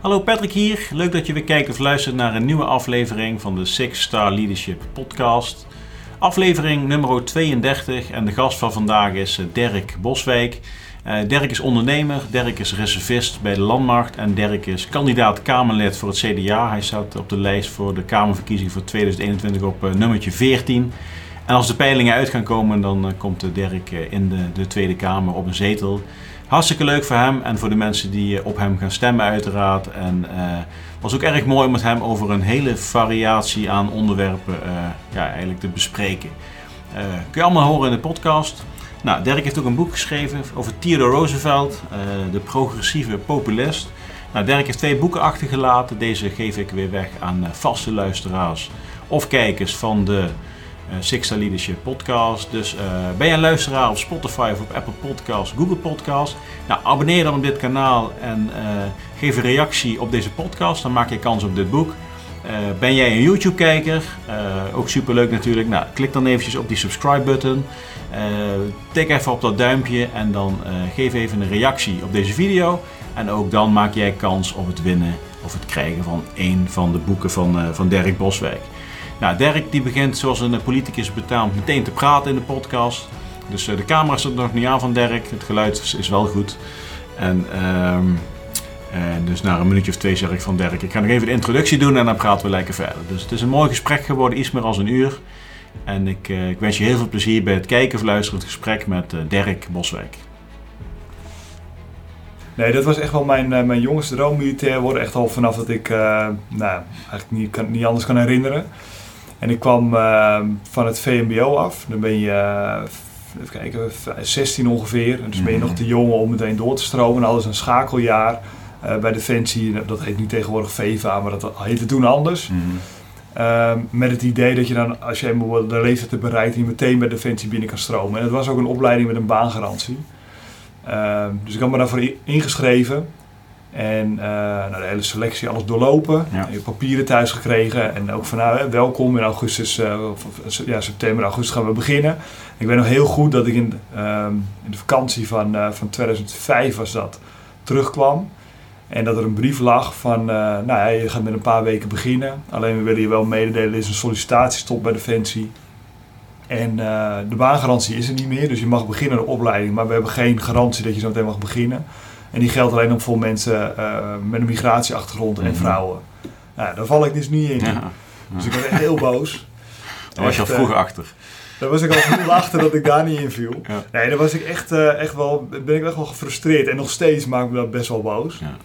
Hallo Patrick hier. Leuk dat je weer kijkt of luistert naar een nieuwe aflevering van de Six Star Leadership Podcast. Aflevering nummer 32 en de gast van vandaag is eh, Dirk Boswijk. Uh, Dirk is ondernemer, Dirk is reservist bij de Landmacht en Dirk is kandidaat Kamerlid voor het CDA. Hij staat op de lijst voor de Kamerverkiezing voor 2021 op uh, nummertje 14. En als de peilingen uit gaan komen, dan komt Dirk in de, de, Tweede Kamer op een zetel. Hartstikke leuk voor hem en voor de mensen die op hem gaan stemmen uiteraard. En het was ook erg mooi om met hem over een hele variatie aan onderwerpen ja, eigenlijk te bespreken. kun je allemaal horen in de podcast. Nou, Dirk heeft ook een boek geschreven over Theodore Roosevelt, de progressieve populist. Nou, Dirk heeft twee boeken achtergelaten. Deze geef ik weer weg aan vaste luisteraars of kijkers van de Sixta Leadership podcast. Dus ben je een luisteraar op Spotify of op Apple Podcasts, Google Podcasts? Nou, abonneer dan op dit kanaal en geef een reactie op deze podcast. Dan maak je kans op dit boek. Ben jij een YouTube-kijker? Uh, ook superleuk natuurlijk. Nou, klik dan eventjes op die subscribe-button. Uh, tik even op dat duimpje en dan geef even een reactie op deze video. En ook dan maak jij kans op het winnen of het krijgen van een van de boeken van, van Dirk Boswijk. Nou, Dirk die begint zoals een politicus betaamt meteen te praten in de podcast. Dus de camera staat nog niet aan van Dirk. Het geluid is wel goed. En... Ehm, en dus na een minuutje of twee zeg ik van Dirk, ik ga nog even de introductie doen en dan praten we lekker verder. Dus het is een mooi gesprek geworden, iets meer dan een uur. En ik, uh, ik, wens je heel veel plezier bij het kijken of luisteren het gesprek met uh, Dirk Boswijk. Nee, dat was echt wel mijn, uh, mijn jongste droom, militair worden. Echt al vanaf dat ik, nou, eigenlijk niet, kan, niet anders kan herinneren. En ik kwam van het VMBO af. Dan ben je, even kijken, 16 ongeveer. En dus ben je nog te jong om meteen door te stromen. En alles een schakeljaar. Uh, bij Defensie. Dat heet nu tegenwoordig VEVA, maar dat heette toen anders. Mm met het idee dat je dan, als je de leeftijd hebt bereikt, je meteen bij Defensie binnen kan stromen. En het was ook een opleiding met een baangarantie. Uh, dus ik had me daarvoor ingeschreven. En uh, nou, de hele selectie, alles doorlopen. Ja. Je papieren thuis gekregen. En ook van nou, welkom in augustus, uh, of, ja, september, augustus gaan we beginnen. Ik weet nog heel goed dat ik in, ehm, in de vakantie van, van 2005 was dat, terugkwam. En dat er een brief lag van, nou ja, je gaat met een paar weken beginnen. Alleen we willen je wel mededelen, er is een sollicitatiestop bij Defensie. En de baangarantie is er niet meer, dus je mag beginnen de opleiding. Maar we hebben geen garantie dat je zo meteen mag beginnen. En die geldt alleen nog voor mensen uh, met een migratieachtergrond en mhm. vrouwen. Nou, daar val ik dus niet in. Ja. Dus ik was echt heel boos. Daar was je al vroeg achter. Daar was ik al vroeg achter dat ik daar niet in viel. Ja. Nee, daar was ik echt, echt wel, ben ik echt wel gefrustreerd. En nog steeds maakt me dat best wel boos. Ja.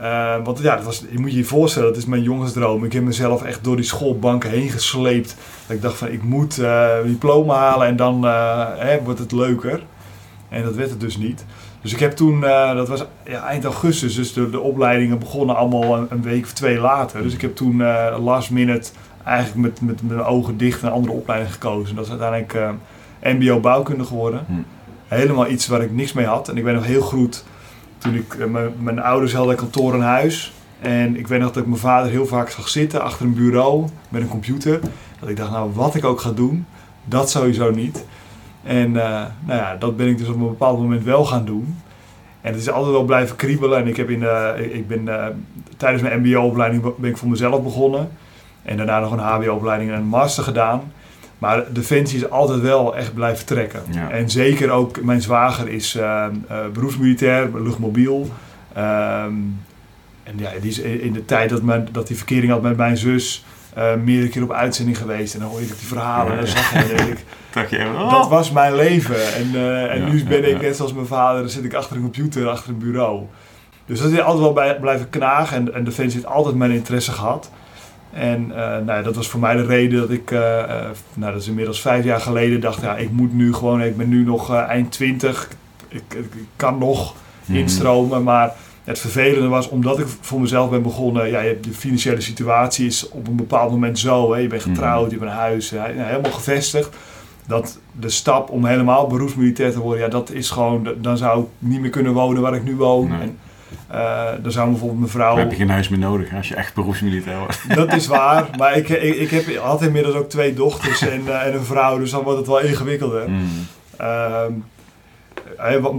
Uh, want ja, dat was, je moet je je voorstellen, dat is mijn jongensdroom. Ik heb mezelf echt door die schoolbanken heen gesleept. Dat ik dacht van, ik moet uh, diploma halen en dan uh, hè, wordt het leuker. En dat werd het dus niet. Dus ik heb toen, dat was ja, eind augustus, dus de, de opleidingen begonnen allemaal een, een, week of twee later. Dus ik heb toen last minute eigenlijk met, met, met mijn ogen dicht een andere opleiding gekozen. Dat is uiteindelijk mbo bouwkunde geworden. Hm. Helemaal iets waar ik niks mee had. En ik ben nog heel goed toen ik, eh, mijn ouders hadden kantoor en huis. En ik weet nog dat ik mijn vader heel vaak zag zitten achter een bureau met een computer. Dat ik dacht, nou wat ik ook ga doen, dat sowieso niet. En uh, nou ja, dat ben ik dus op een bepaald moment wel gaan doen. En het is altijd wel blijven kriebelen. En ik, heb in, uh, ik ben uh, tijdens mijn mbo-opleiding ben ik voor mezelf begonnen. En daarna nog een hbo-opleiding en een master gedaan. Maar Defensie is altijd wel echt blijven trekken. En zeker ook, mijn zwager is uh, uh, beroepsmilitair, luchtmobiel. Um, en ja, die is in de tijd dat, mijn, dat die verkering had met mijn zus uh, meerdere keer op uitzending geweest. En dan hoor je die verhalen en dan zag je, denk ik, oh. dat was mijn leven. En, en nu ben ik, net zoals mijn vader, dan zit ik achter een computer, achter een bureau. Dus dat is altijd wel bij, blijven knagen. En, en Defensie heeft altijd mijn interesse gehad. En uh, nou, dat was voor mij de reden dat ik, uh, uh, nou, dat is inmiddels vijf jaar geleden, dacht: ja, ik moet nu gewoon, ik ben nu nog eind twintig, ik, ik, kan nog mm. instromen. Maar het vervelende was, omdat ik voor mezelf ben begonnen, ja, de financiële situatie is op een bepaald moment zo. Hè, je bent mhm. getrouwd, je hebt een huis, helemaal gevestigd. Dat de stap om helemaal beroepsmilitair te worden, ja, dat is gewoon, dan zou ik niet meer kunnen wonen waar ik nu woon. En, uh, dan zou bijvoorbeeld mijn vrouw... heb je geen huis meer nodig als je echt beroepsmilitair wordt. Dat is waar, maar ik, ik, ik heb, had inmiddels ook twee dochters en, uh, en een vrouw, dus dan wordt het wel ingewikkelder. Mm. Uh,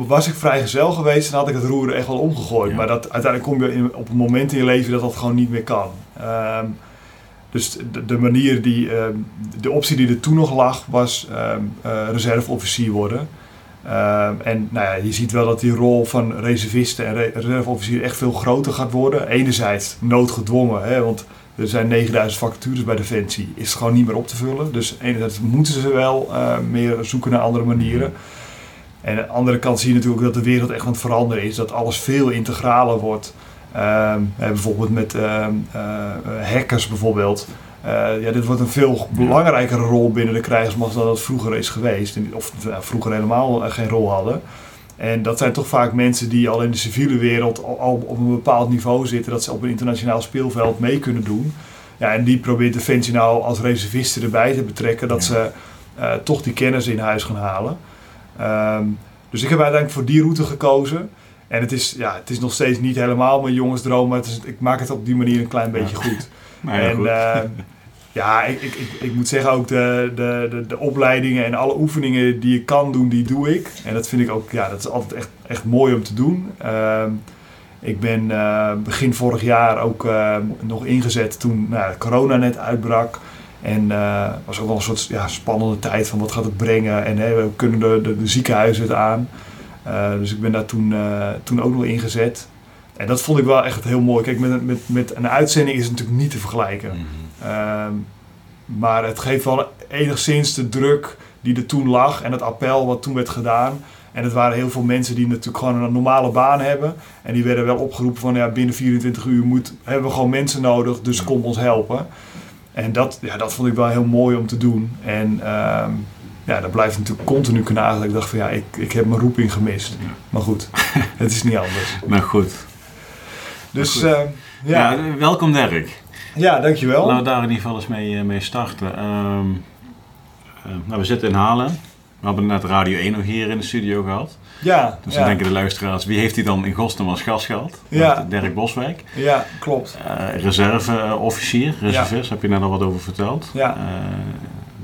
was ik vrijgezel geweest, dan had ik het roer echt wel omgegooid. Maar dat, uiteindelijk kom je in, op een moment in je leven dat dat gewoon niet meer kan. Ehm, dus de, de, manier die, ehm, de optie die er toen nog lag, was um, reserveofficier worden. en nou ja, je ziet wel dat die rol van reservisten en reserveofficier echt veel groter gaat worden. Enerzijds noodgedwongen, hè, want er zijn 9000 vacatures bij Defensie, is het gewoon niet meer op te vullen. Dus enerzijds moeten ze wel uh, meer zoeken naar andere manieren. En aan de andere kant zie je natuurlijk dat de wereld echt aan het veranderen is. Dat alles veel integraler wordt. Uh, bijvoorbeeld met uh, hackers bijvoorbeeld. ja, dit wordt een veel belangrijkere rol binnen de krijgsmacht dan dat vroeger is geweest. Of vroeger helemaal geen rol hadden. En dat zijn toch vaak mensen die al in de civiele wereld al, op een bepaald niveau zitten, dat ze op een internationaal speelveld mee kunnen doen. Ja, en die probeert Defensie nou als reservisten erbij te betrekken, dat ze uh, toch die kennis in huis gaan halen. Um, dus ik heb uiteindelijk voor die route gekozen. En het is, ja, het is nog steeds niet helemaal mijn jongensdroom, maar het is, ik maak het op die manier een klein beetje goed. Nou ja, en, goed. Uh, ja, ik, ik, ik, ik, moet zeggen ook de, de, de, de, opleidingen en alle oefeningen die ik kan doen, die doe ik. En dat vind ik ook, ja, dat is altijd echt, echt mooi om te doen. Uh, ik ben uh, begin vorig jaar ook nog ingezet toen nou, corona net uitbrak. En uh, was ook wel een soort ja, spannende tijd van wat gaat het brengen en hè, we kunnen de, de, de ziekenhuizen het aan. dus ik ben daar toen, toen ook nog ingezet. En dat vond ik wel echt heel mooi. Kijk, met, met, met een uitzending is het natuurlijk niet te vergelijken. Mm -hmm. Ehm, maar het geeft wel enigszins de druk die er toen lag en het appel wat toen werd gedaan. En het waren heel veel mensen die natuurlijk gewoon een normale baan hebben. En die werden wel opgeroepen van ja, binnen 24 uur moet, hebben we gewoon mensen nodig, dus kom ons helpen. En dat, ja, dat vond ik wel heel mooi om te doen. En um, ja, dat blijft natuurlijk continu knagen. Ik dacht van ja, ik, ik heb mijn roeping gemist. Maar goed, het is niet anders. Maar goed. Dus uh, ja. ja. Welkom Dirk. Ja, dankjewel. Laten we daar in ieder geval eens mee, mee starten. Um, uh, nou, we zitten in Halen. We hebben net Radio 1 nog hier in de studio gehad. Ja. Dus dan denken de luisteraars, wie heeft hij dan in godsnaam als gast gehad? Ja. Dirk Boswijk. Ja, klopt. Uh, reserveofficier, reservist, ja. heb je net al wat over verteld. Ja. Uh,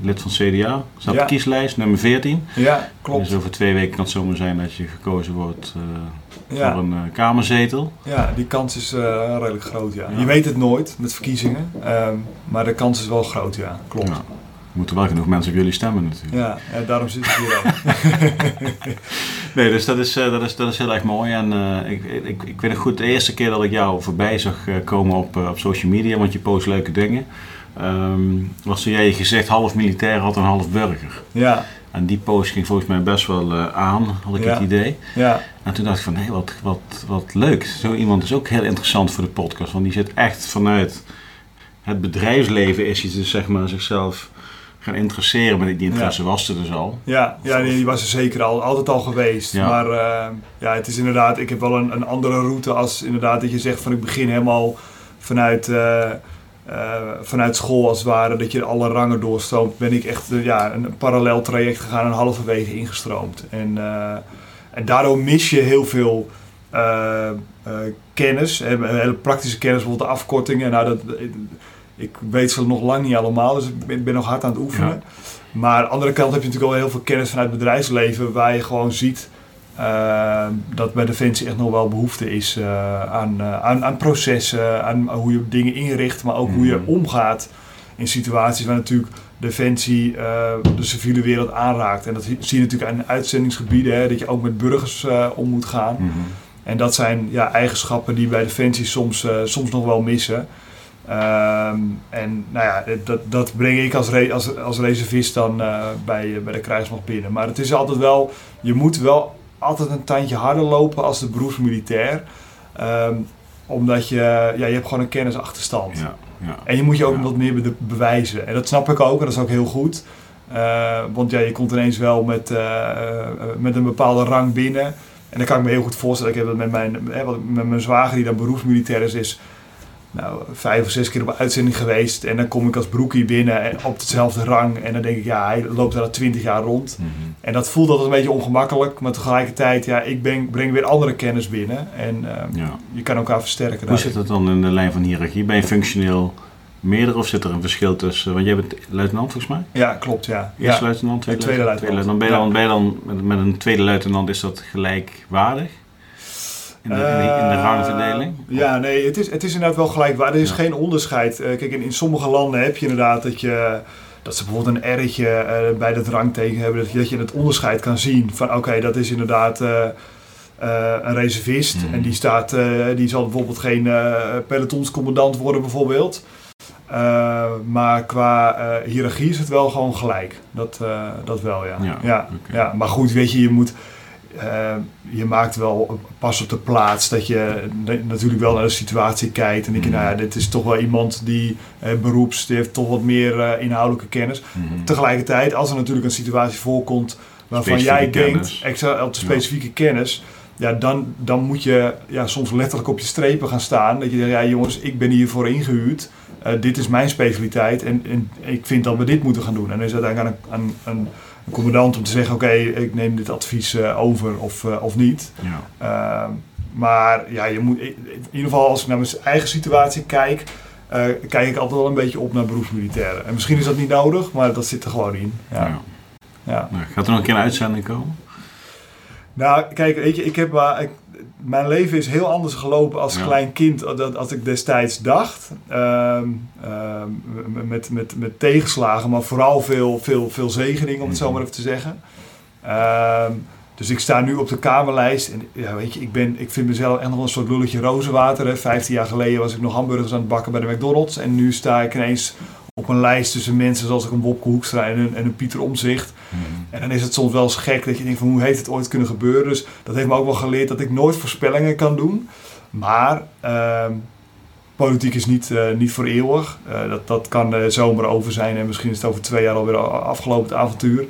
lid van CDA, staat op kieslijst, nummer 14. Ja, klopt. Dus over twee weken kan het zomaar zijn dat je gekozen wordt ja. voor een kamerzetel. Ja, die kans is redelijk groot, ja. ja. Je weet het nooit met verkiezingen, um, maar de kans is wel groot, ja. Klopt. Er moeten wel genoeg mensen op jullie stemmen natuurlijk. Ja, ja daarom zit ik hier ook. nee, dus dat is, uh, dat, is, dat is heel erg mooi. En ik, ik, ik weet nog goed, de eerste keer dat ik jou voorbij zag komen op, op social media, want je post leuke dingen, um, was toen jij gezegd half militair had en half burger. Ja. En die post ging volgens mij best wel uh, aan, had ik ja. het idee. Ja. En toen dacht ik van, hé, wat, wat, wat leuk. Zo iemand is ook heel interessant voor de podcast. Want die zit echt vanuit het bedrijfsleven is hij dus zeg maar zichzelf gaan interesseren. Maar die interesse ja. was er dus al. Ja, ja nee, die was er zeker al, altijd al geweest. Ja. Maar uh, ja, het is inderdaad, ik heb wel een, een andere route als inderdaad dat je zegt van ik begin helemaal vanuit... Uh, uh, vanuit school als het ware, dat je alle rangen doorstroomt, ben ik echt ja, een parallel traject gegaan en halverwege ingestroomd. En, en daardoor mis je heel veel kennis, hele praktische kennis, bijvoorbeeld de afkortingen. Nou, dat, ik weet ze nog lang niet allemaal, dus ik ben, ben nog hard aan het oefenen. Ja. Maar aan de andere kant heb je natuurlijk al heel veel kennis vanuit het bedrijfsleven, waar je gewoon ziet uh, dat bij Defensie echt nog wel behoefte is uh, aan, uh, aan, aan, processen, aan hoe je dingen inricht, maar ook mm. hoe je omgaat in situaties waar natuurlijk Defensie de civiele wereld aanraakt. En dat zie je natuurlijk aan uitzendingsgebieden, hè, dat je ook met burgers om moet gaan. Mm -hmm. En dat zijn ja, eigenschappen die bij Defensie soms, soms nog wel missen. Um, en nou ja, dat, dat breng ik als, re als, als reservist dan bij, bij de krijgsmacht binnen. Maar het is altijd wel, je moet wel altijd een tandje harder lopen als de beroepsmilitair. Um, omdat je, ja, je hebt gewoon een kennisachterstand. Ja, ja, en je moet je ook ja. wat meer be bewijzen. En dat snap ik ook en dat is ook heel goed. Uh, want ja, je komt ineens wel met, uh, met een bepaalde rang binnen. En dan kan ik me heel goed voorstellen. Ik heb dat met mijn, met mijn zwager die dan beroepsmilitair is, is nou, vijf of zes keer op uitzending geweest. En dan kom ik als broekie binnen op dezelfde rang. En dan denk ik, ja, hij loopt daar al twintig jaar rond. Mm -hmm. En dat voelt altijd een beetje ongemakkelijk. Maar tegelijkertijd, ja, ik ben, breng weer andere kennis binnen. En ja. je kan elkaar versterken. Hoe zit dat dan in de lijn van hiërarchie? Ben je functioneel meerdere of zit er een verschil tussen? Want jij bent luitenant volgens mij? Ja, klopt, ja. Eerste ja. luitenant, tweede, tweede luitenant. luitenant. Ben je dan, ben je dan met, met een tweede luitenant, is dat gelijkwaardig? In de, in de, in de Eh? Ja, nee, het is, het is inderdaad wel gelijkwaardig. Er is Ja. geen onderscheid. Eh, kijk, in, in sommige landen heb je inderdaad dat je... Dat ze bijvoorbeeld een R'tje eh, bij dat rangteken hebben. Dat je, dat je het onderscheid kan zien. Van oké, dat is inderdaad een reservist. Mhm. En die, staat, die zal bijvoorbeeld geen pelotonscommandant worden bijvoorbeeld. Maar qua hiërarchie is het wel gewoon gelijk. Dat, dat wel, ja. Ja, ja. Maar goed, weet je, je moet... eh, je maakt wel pas op de plaats dat je na- natuurlijk wel naar de situatie kijkt. En denk je, Mhm. nou ja, dit is toch wel iemand die eh, beroeps, die heeft toch wat meer eh, inhoudelijke kennis. Mhm. Tegelijkertijd, als er natuurlijk een situatie voorkomt waarvan Specifieke jij denkt, extra op de specifieke kennis, ja, dan, dan moet je ja, soms letterlijk op je strepen gaan staan. Dat je zegt, ja jongens, ik ben hiervoor ingehuurd. Eh, dit is mijn specialiteit en, en ik vind dat we dit moeten gaan doen. En dan is het uiteindelijk aan een, aan een, een commandant om te zeggen, oké, ik neem dit advies eh, over of, eh, of niet. Ja. Ehm, maar ja, je moet, in ieder geval als ik naar mijn eigen situatie kijk, eh, kijk ik altijd wel een beetje op naar beroepsmilitairen. En misschien is dat niet nodig, maar dat zit er gewoon in. Ja. Ja. Ja. Nou, gaat er nog een keer een uitzending komen? Nou, kijk, weet je, ik heb maar, ik, mijn leven is heel anders gelopen als Ja. klein kind als ik destijds dacht. Ehm, ehm, met, met, met tegenslagen, maar vooral veel, veel, veel zegeningen, om het zo Mhm. maar even te zeggen. Ehm, dus ik sta nu op de Kamerlijst. En ja, weet je, ik, ben, ik vind mezelf echt nog een soort lulletje rozenwater. Hè. Vijftien jaar geleden was ik nog hamburgers aan het bakken bij de McDonald's. En nu sta ik ineens op een lijst tussen mensen zoals ik een Wopke Hoekstra en een, en een Pieter Omzicht. En dan is het soms wel eens gek dat je denkt van hoe heeft het ooit kunnen gebeuren. Dus dat heeft me ook wel geleerd dat ik nooit voorspellingen kan doen. Maar ehm, politiek is niet, eh, niet voor eeuwig. Eh, dat, dat kan de zomer over zijn en misschien is het over twee jaar alweer afgelopen het avontuur.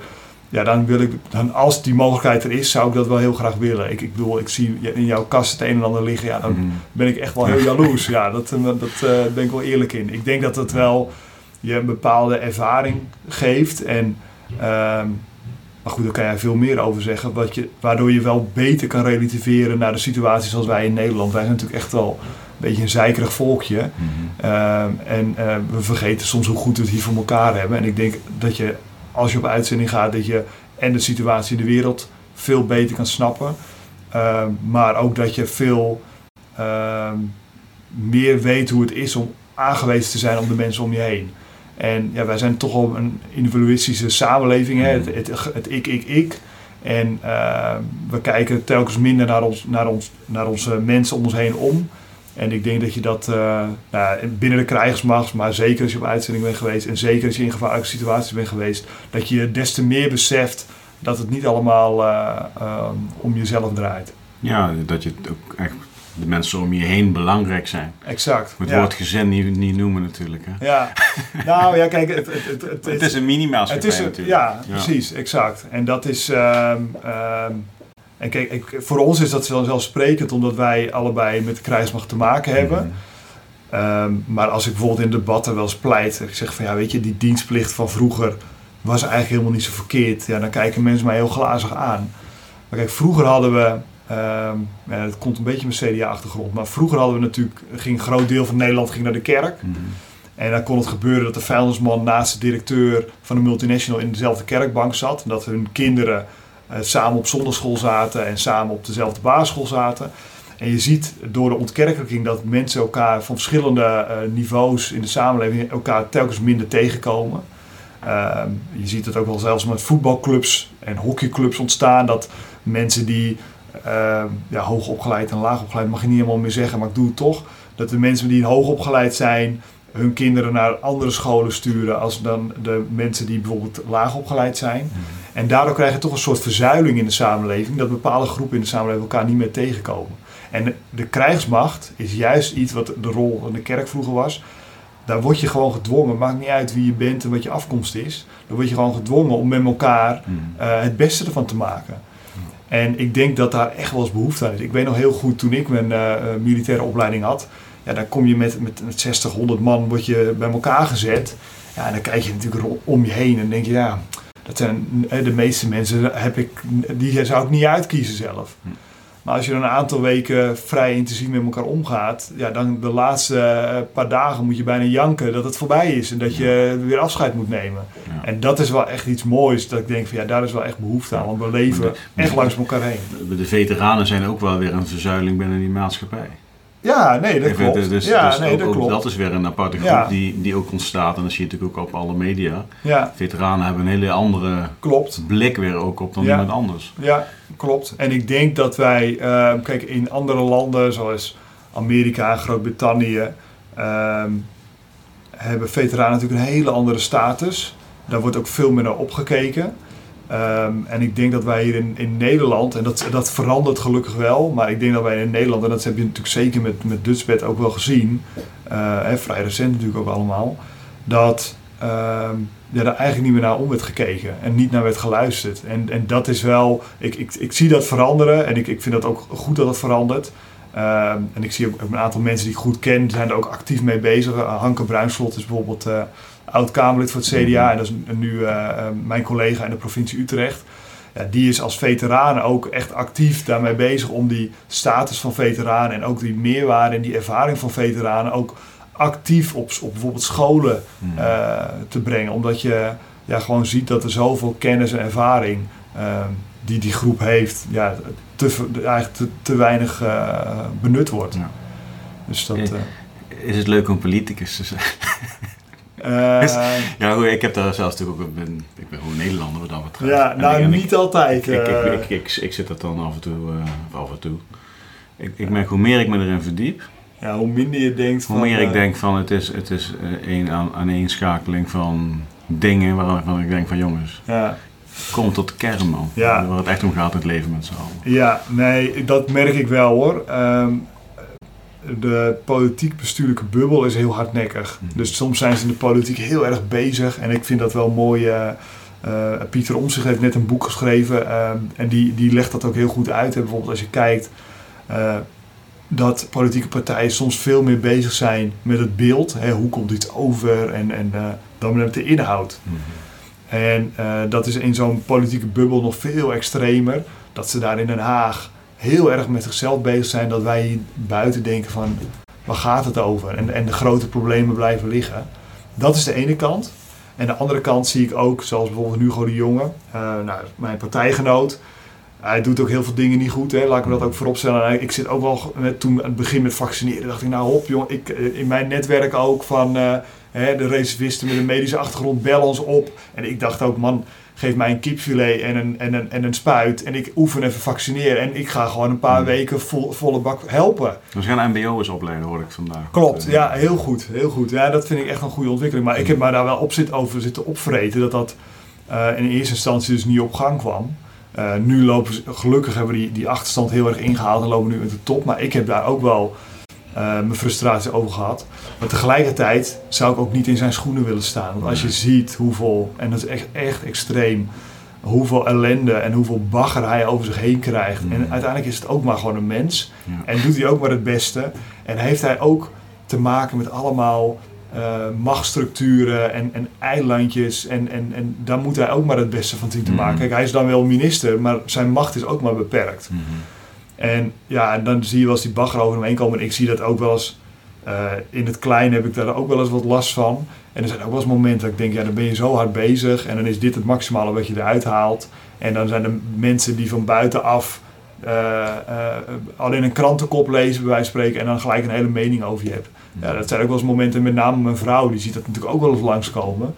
Ja, dan wil ik, dan als die mogelijkheid er is, zou ik dat wel heel graag willen. Ik, ik bedoel, ik zie in jouw kast het een en ander liggen. Ja, dan Mhm. ben ik echt wel heel jaloers. Ja, dat, eh, dat eh, ben ik wel eerlijk in. Ik denk dat het wel je een bepaalde ervaring geeft. En, ehm, maar goed, daar kan jij veel meer over zeggen. Wat je, waardoor je wel beter kan relativeren naar de situatie zoals wij in Nederland. Wij zijn natuurlijk echt wel een beetje een zeikerig volkje. Mhm. Ehm, en eh, we vergeten soms hoe goed we het hier voor elkaar hebben. En ik denk dat je, als je op uitzending gaat, dat je en de situatie in de wereld veel beter kan snappen. Ehm, maar ook dat je veel ehm, meer weet hoe het is om aangewezen te zijn op de mensen om je heen. En ja, wij zijn toch wel een individualistische samenleving. Hè? Het, het, het ik, ik, ik. En ehm, we kijken telkens minder naar, ons, naar, ons, naar onze mensen om ons heen om. En ik denk dat je dat eh, nou, binnen de krijgsmacht, maar zeker als je op uitzending bent geweest en zeker als je in gevaarlijke situaties bent geweest, dat je des te meer beseft dat het niet allemaal eh, om jezelf draait. Ja, dat je het ook echt de mensen om je heen belangrijk zijn. Exact. Het ja. woord gezin niet, niet noemen natuurlijk. Hè? Ja, nou ja, kijk, het, het, het, is een minimaalschappij Het is een- natuurlijk. ja, precies, exact. En dat is. ehm, ehm, en kijk, ik, voor ons is dat vanzelfsprekend omdat wij allebei met de krijgsmacht te maken hebben. Mhm. Ehm, maar als ik bijvoorbeeld in debatten wel eens pleit, ik zeg van ja, weet je, die dienstplicht van vroeger was eigenlijk helemaal niet zo verkeerd. Ja, dan kijken mensen mij heel glazig aan. Maar kijk, vroeger hadden we, ehm ja, dat komt een beetje mijn CDA-achtergrond, maar vroeger hadden we natuurlijk, ging een groot deel van Nederland ging naar de kerk. Mhm. En dan kon het gebeuren dat de vuilnisman naast de directeur van de multinational in dezelfde kerkbank zat. En dat hun kinderen eh, samen op zondagschool zaten en samen op dezelfde basisschool zaten. En je ziet door de ontkerkelijking dat mensen elkaar van verschillende eh, niveaus in de samenleving elkaar telkens minder tegenkomen. Ehm, je ziet het ook wel zelfs met voetbalclubs en hockeyclubs ontstaan. Dat mensen die ehm, ja, hoog opgeleid en laag opgeleid, mag je niet helemaal meer zeggen, maar ik doe het toch. Dat de mensen die hoog opgeleid zijn, hun kinderen naar andere scholen sturen als dan de mensen die bijvoorbeeld laag opgeleid zijn. En daardoor krijg je toch een soort verzuiling in de samenleving, dat bepaalde groepen in de samenleving elkaar niet meer tegenkomen. En de, de krijgsmacht is juist iets wat de rol van de kerk vroeger was. Daar word je gewoon gedwongen, maakt niet uit wie je bent en wat je afkomst is. Dan word je gewoon gedwongen om met elkaar Mhm. eh, het beste ervan te maken. En ik denk dat daar echt wel eens behoefte aan is. Ik weet nog heel goed toen ik mijn eh, eh, militaire opleiding had. Ja, dan kom je met, met, met 60, 100 man word je bij elkaar gezet. Ja, en dan kijk je natuurlijk om je heen en denk je, ja, dat zijn eh, de meeste mensen heb ik, die zou ik niet uitkiezen zelf. Maar als je dan een aantal weken vrij intensief met elkaar omgaat, ja, dan de laatste eh, paar dagen moet je bijna janken dat het voorbij is en dat je weer afscheid moet nemen. En dat is wel echt iets moois, dat ik denk van ja, daar is wel echt behoefte aan, want we leven echt langs elkaar heen. De veteranen zijn ook wel weer een verzuiling binnen die maatschappij. Ja, nee, dat klopt. Dus, dus, ja, dus nee, dat, klopt. dat is weer een aparte groep die, die ook ontstaat. En dat zie je natuurlijk ook op alle media. Ja. Veteranen hebben een hele andere klopt. blik weer ook op dan iemand anders. Ja, klopt. En ik denk dat wij, uh, kijk, in andere landen zoals Amerika en Groot-Brittannië, uh, hebben veteranen natuurlijk een hele andere status. Daar wordt ook veel meer naar opgekeken. Ehm, en ik denk dat wij hier in, in Nederland, en dat, dat verandert gelukkig wel, maar ik denk dat wij in Nederland, en dat heb je natuurlijk zeker met, met Dutchbed ook wel gezien, uh, vrij recent natuurlijk ook allemaal, dat uh, ja, daar eigenlijk niet meer naar om werd gekeken en niet naar werd geluisterd. En, en dat is wel, ik, ik, ik zie dat veranderen en ik, ik vind dat ook goed dat het verandert. Ehm, en ik zie ook een aantal mensen die ik goed ken, zijn er ook actief mee bezig. Hanke Bruinslot is bijvoorbeeld uh, oud-Kamerlid voor het CDA en dat is nu eh, eh, mijn collega in de provincie Utrecht. Ja, die is als veteraan ook echt actief daarmee bezig om die status van veteranen en ook die meerwaarde en die ervaring van veteranen ook actief op, op bijvoorbeeld scholen hmm. eh, te brengen. Omdat je ja, gewoon ziet dat er zoveel kennis en ervaring die die groep heeft, ja, te, eigenlijk te, te weinig benut wordt. Ja. Dus dat, is het leuk om politicus te zijn? Uh, ja, ik heb daar zelfs natuurlijk ook, ben, ik ben gewoon Nederlander wat dat betreft. Ja, nou niet altijd. Ik, ik, ik, ik, zit dat dan af en toe, uh, af en toe. Ik, ik merk hoe meer ik me erin verdiep. Ja, hoe minder je denkt Hoe meer ik denk van het is, het is een aan, aaneenschakeling van dingen waarvan ik denk van jongens. Ja. Kom tot de kern man. Ja. Waar het echt om gaat in het leven met z'n allen. Ja, nee, dat merk ik wel hoor. Um, de politiek-bestuurlijke bubbel is heel hardnekkig. Mhm. Dus soms zijn ze in de politiek heel erg bezig. En ik vind dat wel mooi. Uh, uh, Pieter Omtzigt heeft net een boek geschreven. Uh, en die, die legt dat ook heel goed uit. Hè. Bijvoorbeeld als je kijkt dat politieke partijen soms veel meer bezig zijn met het beeld. Hè, hoe komt iets over? En, en dan met de inhoud. Mhm. En dat is in zo'n politieke bubbel nog veel extremer. Dat ze daar in Den Haag heel erg met zichzelf bezig zijn dat wij buiten denken van waar gaat het over? En, en de grote problemen blijven liggen. Dat is de ene kant. En de andere kant zie ik ook, zoals bijvoorbeeld Hugo de Jonge, uh, nou, mijn partijgenoot. Hij doet ook heel veel dingen niet goed, hè. laat ik me dat ook vooropstellen. Ik zit ook wel, toen aan het begin met vaccineren, dacht ik nou hop jongen, ik, eh, in mijn netwerk ook van uh, hè, de reservisten met een medische achtergrond bellen ons op. En ik dacht ook man, geef mij een kipfilet en een, en, een, en een spuit. En ik oefen even vaccineren. En ik ga gewoon een paar hmm. weken vol, volle bak helpen. We gaan MBO's opleiden, hoor ik vandaag. Klopt, ja, heel goed. Heel goed. Ja, dat vind ik echt een goede ontwikkeling. Maar ik heb maar daar wel op zit, over zitten opvreten dat dat uh, in eerste instantie dus niet op gang kwam. Uh, nu lopen ze, gelukkig hebben we die, die achterstand heel erg ingehaald en lopen nu met de top. Maar ik heb daar ook wel mijn frustratie over gehad. Maar tegelijkertijd zou ik ook niet in zijn schoenen willen staan. Want als je ziet hoeveel, en dat is echt, echt extreem, hoeveel ellende en hoeveel bagger hij over zich heen krijgt. En uiteindelijk is het ook maar gewoon een mens. En doet hij ook maar het beste. En heeft hij ook te maken met allemaal uh, machtsstructuren en, en eilandjes. En, en, en daar moet hij ook maar het beste van zien te maken. Kijk, hij is dan wel minister, maar zijn macht is ook maar beperkt. En ja, en dan zie je wel eens die bagger over hem heen komen. En ik zie dat ook wel eens uh, in het klein heb ik daar ook wel eens wat last van. En er zijn ook wel eens momenten dat ik denk, ja, dan ben je zo hard bezig. En dan is dit het maximale wat je eruit haalt. En dan zijn er mensen die van buitenaf uh, uh, alleen een krantenkop lezen, bij wijze van spreken. En dan gelijk een hele mening over je hebt. Ja, dat zijn ook wel eens momenten, met name mijn vrouw, die ziet dat natuurlijk ook wel eens langskomen.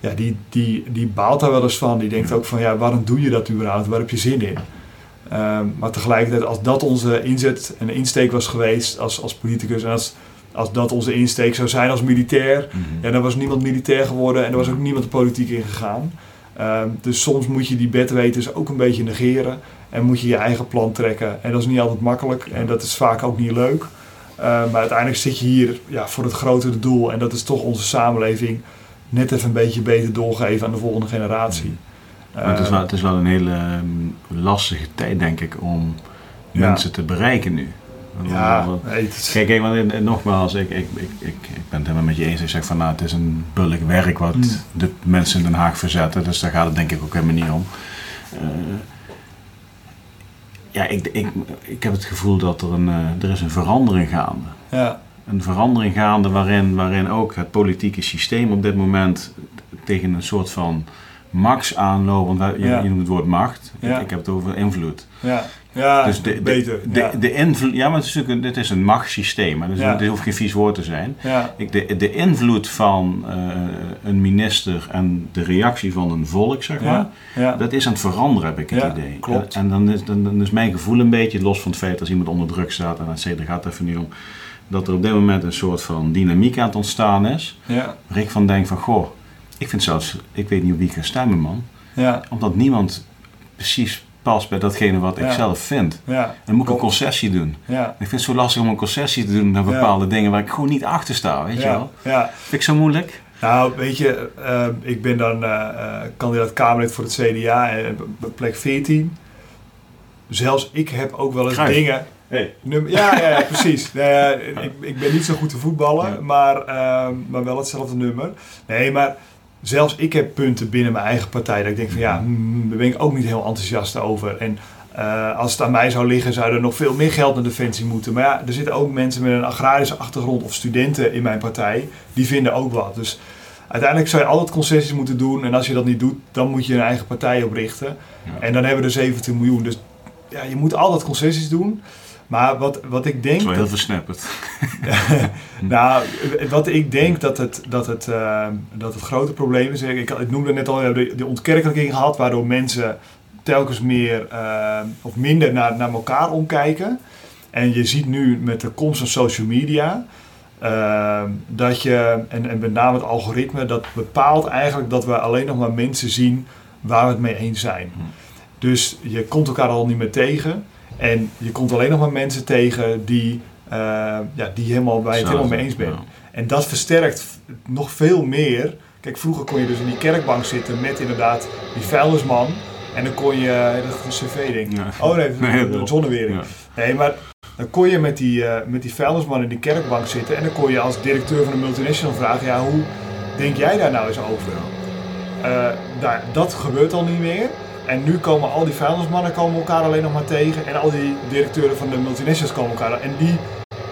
Ja, die, die, die baalt daar wel eens van. Die denkt ook van, ja, waarom doe je dat überhaupt? Waar heb je zin in? Ehm, maar tegelijkertijd, als dat onze inzet en insteek was geweest als, als politicus en als, als dat onze insteek zou zijn als militair, mm ja, dan was niemand militair geworden en er was ook niemand de politiek ingegaan. Um, dus soms moet je die bedwetens ook een beetje negeren en moet je je eigen plan trekken. En dat is niet altijd makkelijk en dat is vaak ook niet leuk. Ehm, maar uiteindelijk zit je hier ja, voor het grotere doel en dat is toch onze samenleving net even een beetje beter doorgeven aan de volgende generatie. Mhm. Het, is wel, het is wel een hele ehm, lastige tijd, denk ik, om mensen te bereiken nu. Ja, Kijk, kijk want nogmaals, ik, ik, ik, ik, ben het helemaal met je eens. Ik zeg van nou, het is een bullig werk wat mm. de mensen in Den Haag verzetten. Dus daar gaat het denk ik ook helemaal niet om. Uh, ja, ik, ik, ik heb het gevoel dat er een, er is een verandering gaande. Ja. Een verandering gaande waarin, waarin ook het politieke systeem op dit moment tegen een soort van max aanloopt. Want je, je noemt het woord macht. Ik, ik, heb het over invloed. Ja. Ja, dus de, beter. De, ja. de, invloed, ja, maar het is natuurlijk dit is een machtssysteem. Dus ja. Het hoeft geen vies woord te zijn. Ik, de, de invloed van uh, een minister en de reactie van een volk, zeg maar, ja. dat is aan het veranderen, heb ik het idee. Klopt. En, dan, is, dan, dan, is mijn gevoel een beetje, los van het feit dat iemand onder druk staat en et cetera, gaat het even niet om, dat er op dit moment een soort van dynamiek aan het ontstaan is. Ja. Waar ik van denk van, goh, ik vind zelfs, ik weet niet op wie ik ga stemmen, man. Ja. Omdat niemand precies past bij datgene wat ik zelf vind. Ja. Dan moet ik een concessie doen. Ja. Ik vind het zo lastig om een concessie te doen naar bepaalde dingen waar ik gewoon niet achter sta, weet je wel. Ja. Vind ik zo moeilijk. Nou, weet je, uh, ik ben dan uh, kandidaat Kamerlid voor het CDA en plek 14. Zelfs ik heb ook wel eens dingen... Hey. Ja, ja, ja, precies. Ik, ik, ben niet zo goed te voetballen, maar, uh, maar wel hetzelfde nummer. Nee, maar zelfs ik heb punten binnen mijn eigen partij dat ik denk van ja, mm, daar ben ik ook niet heel enthousiast over. En uh, als het aan mij zou liggen, zou er nog veel meer geld naar Defensie moeten. Maar ja, er zitten ook mensen met een agrarische achtergrond of studenten in mijn partij, die vinden ook wat. Dus uiteindelijk zou je altijd concessies moeten doen. En als je dat niet doet, dan moet je een eigen partij oprichten. Ja. En dan hebben we er 17 miljoen. Dus ja, je moet altijd concessies doen. Maar wat, wat ik denk. Wel heel versnipperd. nou, wat ik denk dat het, dat het, uh, dat het grote probleem is. Ik, ik noemde net al, we hebben de ontkerkelijking gehad, waardoor mensen telkens meer uh, of minder naar, naar elkaar omkijken. En je ziet nu met de komst van social media. Uh, dat je, en, en met name het algoritme, dat bepaalt eigenlijk dat we alleen nog maar mensen zien waar we het mee eens zijn. Dus je komt elkaar al niet meer tegen. En je komt alleen nog maar mensen tegen die, uh, ja, die helemaal, waar je het helemaal mee eens bent. En dat versterkt nog veel meer. Kijk, vroeger kon je dus in die kerkbank zitten met inderdaad die vuilnisman. En dan kon je, dat is een cv-ding. Ja. Oh nee, Nee, de zonnewering. Ja. Nee, maar dan kon je met die, uh, met die vuilnisman in die kerkbank zitten. En dan kon je als directeur van een multinational vragen, ja, hoe denk jij daar nou eens over? Uh, daar, dat gebeurt al niet meer. En nu komen al die vuilnismannen komen elkaar alleen nog maar tegen. En al die directeuren van de multinationals komen elkaar. En die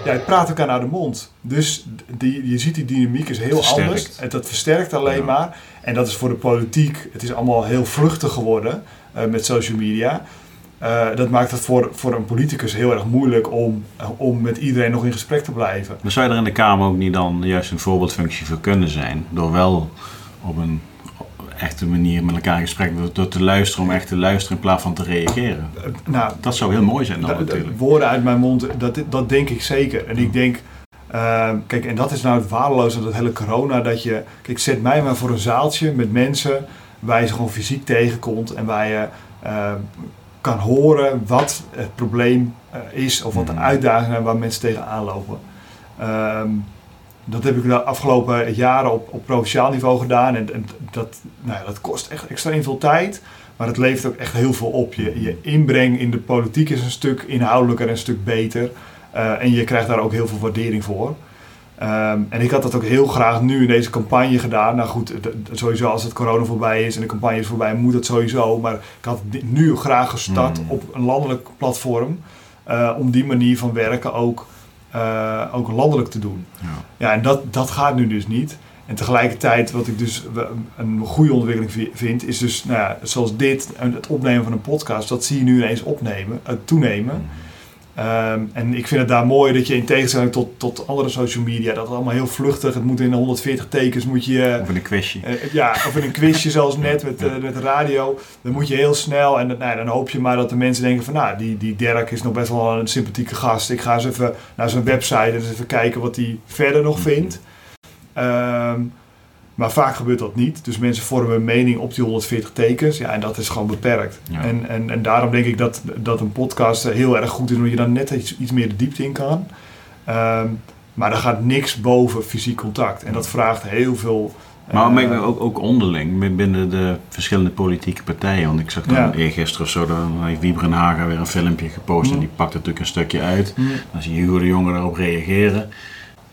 ja, praten elkaar naar de mond. Dus die, je ziet die dynamiek is heel Versterkt. anders. En dat versterkt alleen Ja. maar. En dat is voor de politiek. Het is allemaal heel vluchtig geworden uh, met social media. Uh, dat maakt het voor, voor een politicus heel erg moeilijk om, uh, om met iedereen nog in gesprek te blijven. Maar zou je er in de Kamer ook niet dan juist een voorbeeldfunctie voor kunnen zijn? Door wel op een echte manier met elkaar in gesprek door, door te luisteren, om echt te luisteren in plaats van te reageren. Uh, nou, Dat zou heel mooi zijn dan da- da- natuurlijk. woorden uit mijn mond, dat, dat denk ik zeker. En ik denk, uh, kijk, en dat is nou het waardeloze aan dat hele corona. Dat je, kijk, zet mij maar voor een zaaltje met mensen waar je ze gewoon fysiek tegenkomt en waar je uh, kan horen wat het probleem uh, is of wat de Mhm. uitdagingen zijn waar mensen tegenaan lopen. Um, dat heb ik de afgelopen jaren op, op provinciaal niveau gedaan. En, en dat, nou ja, dat kost echt extreem veel tijd. Maar het levert ook echt heel veel op. Je, je inbreng in de politiek is een stuk inhoudelijker en een stuk beter. Uh, en je krijgt daar ook heel veel waardering voor. Um, en ik had dat ook heel graag nu in deze campagne gedaan. Nou goed, sowieso als het corona voorbij is en de campagne is voorbij, moet het sowieso. Maar ik had nu graag gestart Mm. op een landelijk platform. Uh, om die manier van werken ook, uh, ook landelijk te doen. Ja. Ja, en dat, dat gaat nu dus niet. En tegelijkertijd, wat ik dus een goede ontwikkeling vind, is dus, nou ja, zoals dit, het opnemen van een podcast, dat zie je nu ineens opnemen, uh, toenemen. Mm. Um, en ik vind het daar mooi dat je in tegenstelling tot, tot andere social media, dat het allemaal heel vluchtig, het moet in 140 tekens, moet je... Of in een quizje. Uh, ja, of in een quizje zoals net met, uh, met de radio. Dan moet je heel snel en nou, dan hoop je maar dat de mensen denken van, nou, die, die Dirk is nog best wel een sympathieke gast. Ik ga eens even naar zijn website en eens even kijken wat hij verder nog vindt. Um, maar vaak gebeurt dat niet. Dus mensen vormen een mening op die 140 tekens. Ja, en dat is gewoon beperkt. Ja. En, en, en daarom denk ik dat, dat een podcast heel erg goed is, omdat je dan net iets, iets meer de diepte in kan. Um, maar er gaat niks boven fysiek contact. En dat vraagt heel veel. Maar uh, ook, ook onderling binnen de verschillende politieke partijen. Want ik zag dan ja. eergisteren of zo, dan heeft Wiebren Haga weer een filmpje gepost. Mm. En die pakt natuurlijk een stukje uit. Mm. Dan zie je hoe de jongeren daarop reageren.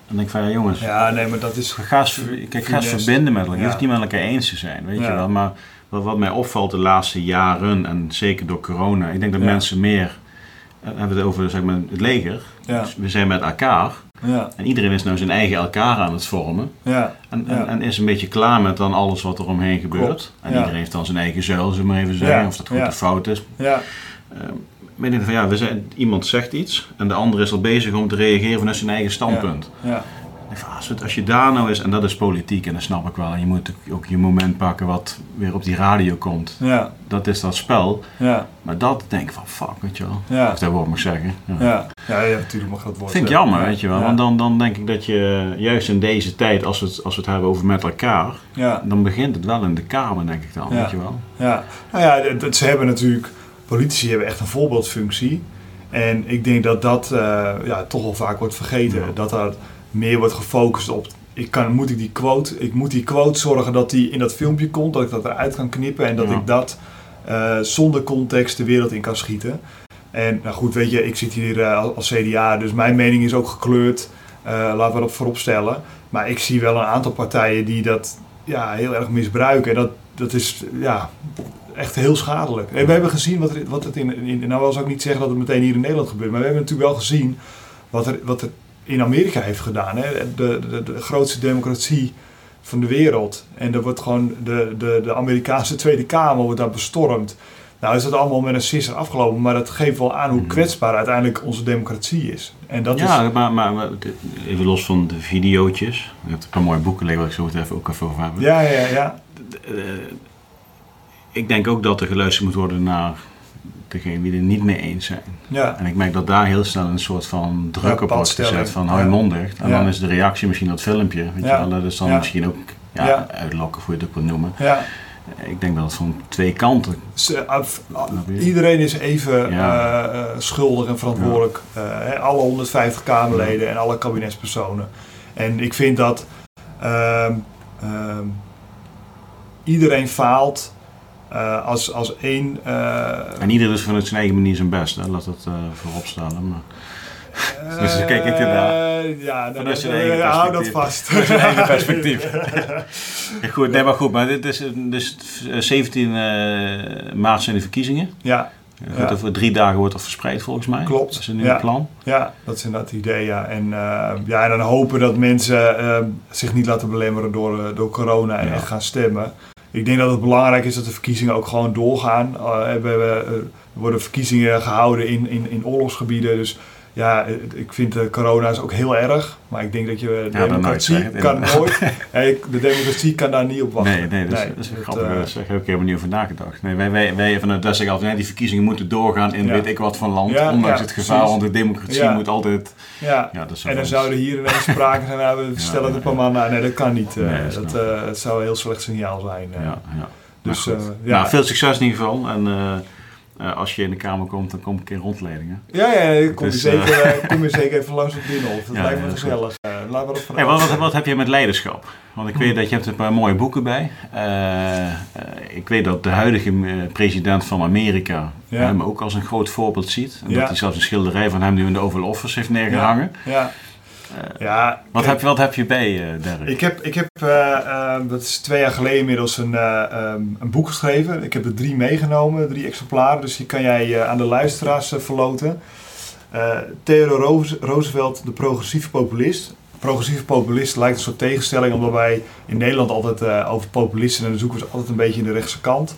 Dan denk ik van ja jongens, ja, nee, maar dat is ga eens, kijk, ga eens verbinden met elkaar. Je hoeft niet met elkaar eens te zijn, weet je wel. Maar wat, wat mij opvalt de laatste jaren en zeker door corona, ik denk dat mensen meer hebben we het over zeg maar, het leger. Dus we zijn met elkaar. Ja. En iedereen is nou zijn eigen elkaar aan het vormen. Ja. En, en, en, is een beetje klaar met dan alles wat er omheen gebeurt. En iedereen heeft dan zijn eigen zuil, zullen we maar even zeggen. Of dat goed of fout is. Ja. Uh, ik van ja, we zijn, iemand zegt iets en de ander is al bezig om te reageren vanuit zijn eigen standpunt. Ja. Als, het, als je daar nou is, en dat is politiek, en dat snap ik wel, en je moet ook je moment pakken wat weer op die radio komt. Ja. Dat is dat spel. Ja. Maar dat denk ik van, fuck, weet je wel. Ja. Of dat woord mag zeggen. Ja, ja. ja, ja natuurlijk mag dat woord Vind ik jammer, weet je wel. Want dan, dan denk ik dat je, juist in deze tijd, als we het, als we het hebben over met elkaar, ja. dan begint het wel in de Kamer, denk ik dan, weet je wel. Ja, nou ja, ze hebben natuurlijk, politici hebben echt een voorbeeldfunctie. En ik denk dat dat uh, ja, toch wel vaak wordt vergeten. Dat dat meer wordt gefocust op. Ik kan, moet ik die quote, ik moet die quote zorgen dat die in dat filmpje komt, dat ik dat eruit kan knippen en dat ik dat uh, zonder context de wereld in kan schieten. En nou goed, weet je, ik zit hier uh, als CDA, dus mijn mening is ook gekleurd. Laten we dat voorop stellen. Maar ik zie wel een aantal partijen die dat ja, heel erg misbruiken. En dat, dat is ja, echt heel schadelijk. En we hebben gezien wat, er, wat het in, in. Nou, wil ik niet zeggen dat het meteen hier in Nederland gebeurt. Maar we hebben natuurlijk wel gezien wat er, wat er in Amerika heeft gedaan. Hè? De, de, de grootste democratie van de wereld. En er wordt gewoon de, de, de Amerikaanse Tweede Kamer wordt daar bestormd. Nou is dat allemaal met een sisser afgelopen, maar dat geeft wel aan hoe hmm. kwetsbaar uiteindelijk onze democratie is. En dat ja, is... maar, maar, even los van de videootjes. Je hebt een paar mooie boeken liggen waar ik zo het even ook even over hebben. Ja, ja, ja. Eh, ik denk ook dat er geluisterd moet worden naar degene die er niet mee eens zijn. Ja. En ik merk dat daar heel snel een soort van druk op wordt gezet van hou je. En dan is de reactie misschien dat filmpje. Weet je wel, dat is dan misschien ook ja, uitlokken, hoe je het ook noemen. Ja. Ik denk dat het van twee kanten. Iedereen is even uh, schuldig en verantwoordelijk. Uh, alle 150 Kamerleden en alle kabinetspersonen. En ik vind dat uh, iedereen faalt uh, als, als één. Uh, en ieder is vanuit zijn eigen manier zijn best, hè? laat dat uh, voorop staan. Maar... Dus kijk ik ernaar. Ja, perspectief. Hou dat vast. Vanuit zijn eigen perspectief. goed, nee, maar goed, maar dit is dus 17 maart zijn de verkiezingen. Ja. Goed, over drie dagen wordt dat verspreid volgens mij. Klopt. Dat is een nieuw plan. Ja, dat is inderdaad het idee. Ja. En, ja, en dan hopen dat mensen zich niet laten belemmeren door, door corona en echt gaan stemmen. Ik denk dat het belangrijk is dat de verkiezingen ook gewoon doorgaan. We, we, er worden verkiezingen gehouden in, in, in oorlogsgebieden. Dus ja, ik vind de corona is ook heel erg. Maar ik denk dat je de democratie kan nooit. de democratie kan daar niet op wachten. Nee, nee, dat, is, dat grappig. Uh, daar heb ik helemaal niet over nagedacht. Nee, wij, wij, wij van het zeggen altijd, die verkiezingen moeten doorgaan in weet ik wat van land. ondanks het gevaar, want de democratie moet altijd... Ja, ja dat en dan zouden hier ineens sprake zijn, nou, we stellen het een paar man aan. Nee, dat kan niet. Nee, dat, dat uh, het zou een heel slecht signaal zijn. Ja, ja. Dus, uh, ja. Nou, veel succes in ieder geval. En, uh, als je in de kamer komt, dan kom ik een keer rondleidingen. Ja, ja, kom, dus, je zeker, uh, kom je zeker even langs op Binnenhof. Dat ja, lijkt me gezellig. Uh, laten we hey, wat, wat, wat, heb je met leiderschap? Want ik weet dat je hebt een paar mooie boeken bij. ik weet dat de huidige president van Amerika hem ook als een groot voorbeeld ziet. En dat hij zelfs een schilderij van hem nu in de Oval Office heeft neergehangen. ja. Uh, ja, wat, heb, wat heb je bij, uh, Derek? Ik heb, ik heb uh, dat is twee jaar geleden inmiddels, een, um, een boek geschreven. Ik heb er drie meegenomen, drie exemplaren. Dus die kan jij aan de luisteraars verloten. Theodore Roosevelt, de progressieve populist. Progressieve populist lijkt een soort tegenstelling, omdat wij in Nederland altijd over populisten en dan zoeken we ze altijd een beetje in de rechtse kant.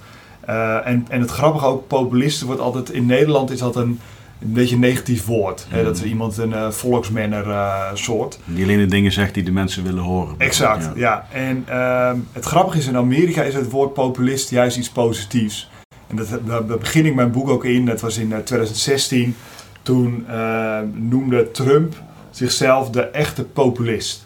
en, en het grappige ook, populisten wordt altijd in Nederland is dat een een beetje een negatief woord. Hè, dat er mm. iemand een uh, volksmanner uh, soort. Die alleen de dingen zegt die de mensen willen horen. Exact, ja. En uh, het grappige is, in Amerika is het woord populist juist iets positiefs. En dat, daar begin ik mijn boek ook in. Dat was in 2016. Eh, Toen noemde Trump zichzelf de echte populist.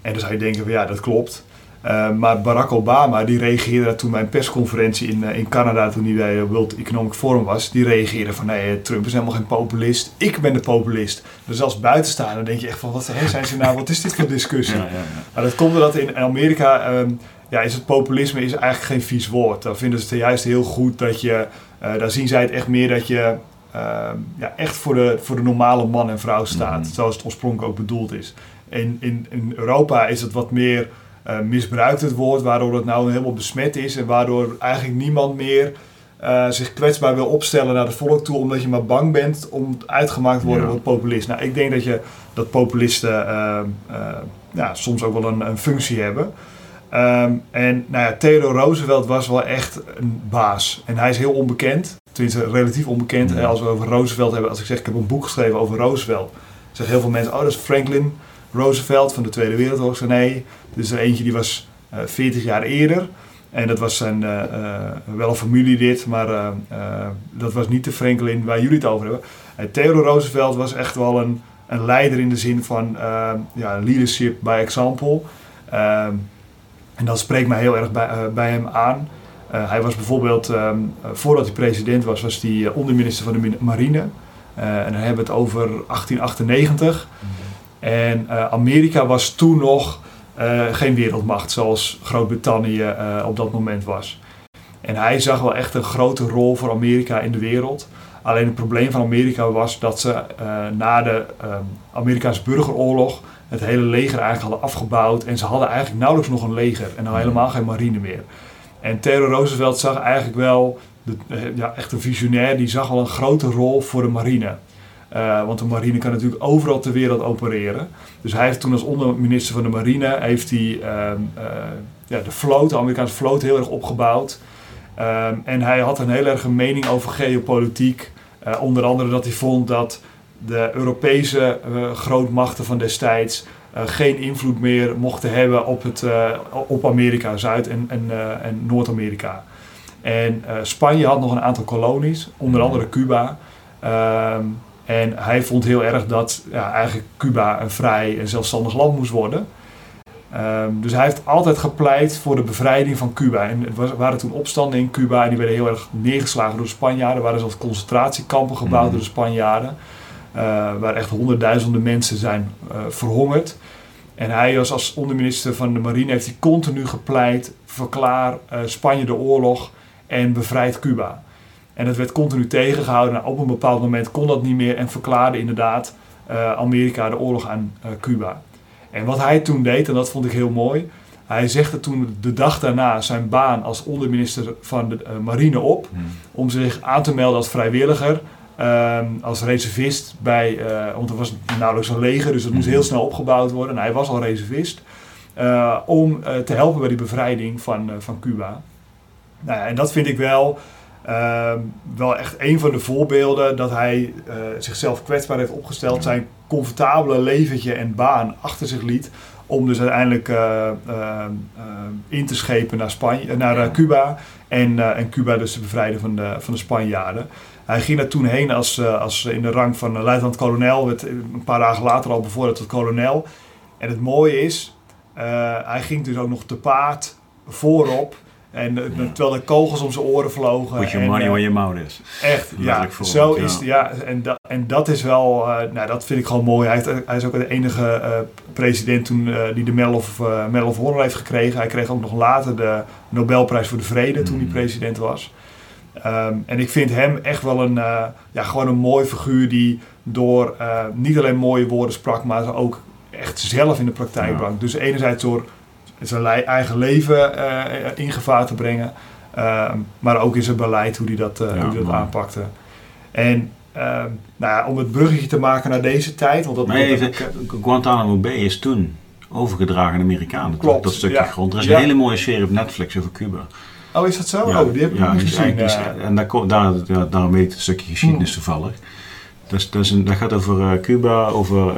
En dan zou je denken, van, ja, dat klopt. Uh, maar Barack Obama, die reageerde toen bij een persconferentie in, uh, in Canada, toen hij bij World Economic Forum was, die reageerde van nee, Trump is helemaal geen populist, ik ben de populist. Dus als buitenstaander denk je echt van, wat hè, zijn ze nou, wat is dit voor discussie? Ja, ja, ja. Maar dat komt omdat in Amerika um, ja, is het populisme is eigenlijk geen vies woord. Daar vinden ze het juist heel goed dat je, uh, daar zien zij het echt meer dat je ehm, ja, echt voor de, voor de normale man en vrouw staat, mm zoals het oorspronkelijk ook bedoeld is. En in, in Europa is het wat meer uh, misbruikt het woord, waardoor het nou helemaal besmet is en waardoor eigenlijk niemand meer uh, zich kwetsbaar wil opstellen naar de volk toe, omdat je maar bang bent om uitgemaakt te worden ja. populist. Nou, ik denk dat, je, dat populisten ja, soms ook wel een, een functie hebben. Ehm, en nou ja, Theodore Roosevelt was wel echt een baas. En hij is heel onbekend, tenminste relatief onbekend. Ja. Als we over Roosevelt hebben, als ik zeg ik heb een boek geschreven over Roosevelt, zeggen heel veel mensen, oh dat is Franklin Roosevelt van de Tweede Wereldoorlog. Nee, er is er eentje die was uh, eh, 40 jaar eerder. En dat was zijn, uh, uh, wel een familielid, maar dat was niet de Franklin waar jullie het over hebben. Theodore Roosevelt was echt wel een, een leider in de zin van ja, leadership by example. Ehm, en dat spreekt mij heel erg bij, bij hem aan. hij was bijvoorbeeld, ehm, voordat hij president was, was hij onderminister van de marine. en dan hebben we het over 1898. En uh, Amerika was toen nog uh, geen wereldmacht zoals Groot-Brittannië uh, op dat moment was. En hij zag wel echt een grote rol voor Amerika in de wereld. Alleen het probleem van Amerika was dat ze na de Amerikaanse burgeroorlog het hele leger eigenlijk hadden afgebouwd. En ze hadden eigenlijk nauwelijks nog een leger en al helemaal geen marine meer. En Theodore Roosevelt zag eigenlijk wel, de, ja, echt een visionair, die zag wel een grote rol voor de marine. Uh, want de marine kan natuurlijk overal ter wereld opereren. Dus hij heeft toen als onderminister van de marine heeft hij, uh, uh, ja, de vloot, de Amerikaanse vloot, heel erg opgebouwd. Ehm, en hij had een heel erg mening over geopolitiek. Eh, onder andere dat hij vond dat de Europese grootmachten van destijds geen invloed meer mochten hebben op, het, op Amerika, Zuid- en, en, en Noord-Amerika. En Spanje had nog een aantal kolonies, onder andere Cuba. Ehm, en hij vond heel erg dat ja, eigenlijk Cuba een vrij en zelfstandig land moest worden. Um, dus hij heeft altijd gepleit voor de bevrijding van Cuba. En er waren toen opstanden in Cuba en die werden heel erg neergeslagen door de Spanjaarden. Er waren zelfs concentratiekampen gebouwd mm. door de Spanjaarden. Uh, waar echt honderdduizenden mensen zijn uh, verhongerd. En hij was als onderminister van de marine heeft hij continu gepleit, verklaar uh, Spanje de oorlog en bevrijd Cuba. En het werd continu tegengehouden. En op een bepaald moment kon dat niet meer en verklaarde inderdaad uh, Amerika de oorlog aan uh, Cuba. En wat hij toen deed, en dat vond ik heel mooi. Hij zegde toen de dag daarna zijn baan als onderminister van de uh, marine op. Hmm. Om zich aan te melden als vrijwilliger. Ehm, als reservist bij, want er was nauwelijks een leger, dus het moest hmm. heel snel opgebouwd worden. En hij was al reservist. om te helpen bij die bevrijding van, van Cuba. Nou ja, en dat vind ik wel Ehm, wel echt een van de voorbeelden dat hij uh, zichzelf kwetsbaar heeft opgesteld, zijn comfortabele leventje en baan achter zich liet. Om dus uiteindelijk uh, uh, in te schepen naar, Spanje, naar Cuba. En, en Cuba dus te bevrijden van de, van de Spanjaarden. Hij ging daar toen heen als, als in de rang van luitenant-kolonel. Werd een paar dagen later al bevorderd tot kolonel. En het mooie is, hij ging dus ook nog te paard voorop. En eh, terwijl de kogels om zijn oren vlogen. Put your money uh, where your mouth is. Echt, ja. Zo is het, ja. En, dat, en dat is wel, uh, nou dat vind ik gewoon mooi. Hij, heeft, hij is ook de enige uh, president toen die de Medal of, Medal of Honor heeft gekregen. Hij kreeg ook nog later de Nobelprijs voor de Vrede toen hij mm. president was. Um, en ik vind hem echt wel een, ja, gewoon een mooi figuur die door niet alleen mooie woorden sprak, maar ook echt zelf in de praktijk ja. Dus enerzijds door zijn eigen leven uh, in gevaar te brengen. Uh, maar ook in zijn beleid, hoe hij dat, ja, hoe die dat aanpakte. En ehm, nou ja, om het bruggetje te maken naar deze tijd. Want dat nee, dat Guantanamo Bay is toen overgedragen aan de Amerikanen. Klopt, dat stukje grond. Er is een hele mooie serie op Netflix over Cuba. Oh, is dat zo? oh, die heb ik niet gezien. en daar, daar, daar, daarom weet een stukje geschiedenis hmm. toevallig. Dat, is, dat, is een, dat gaat over Cuba, over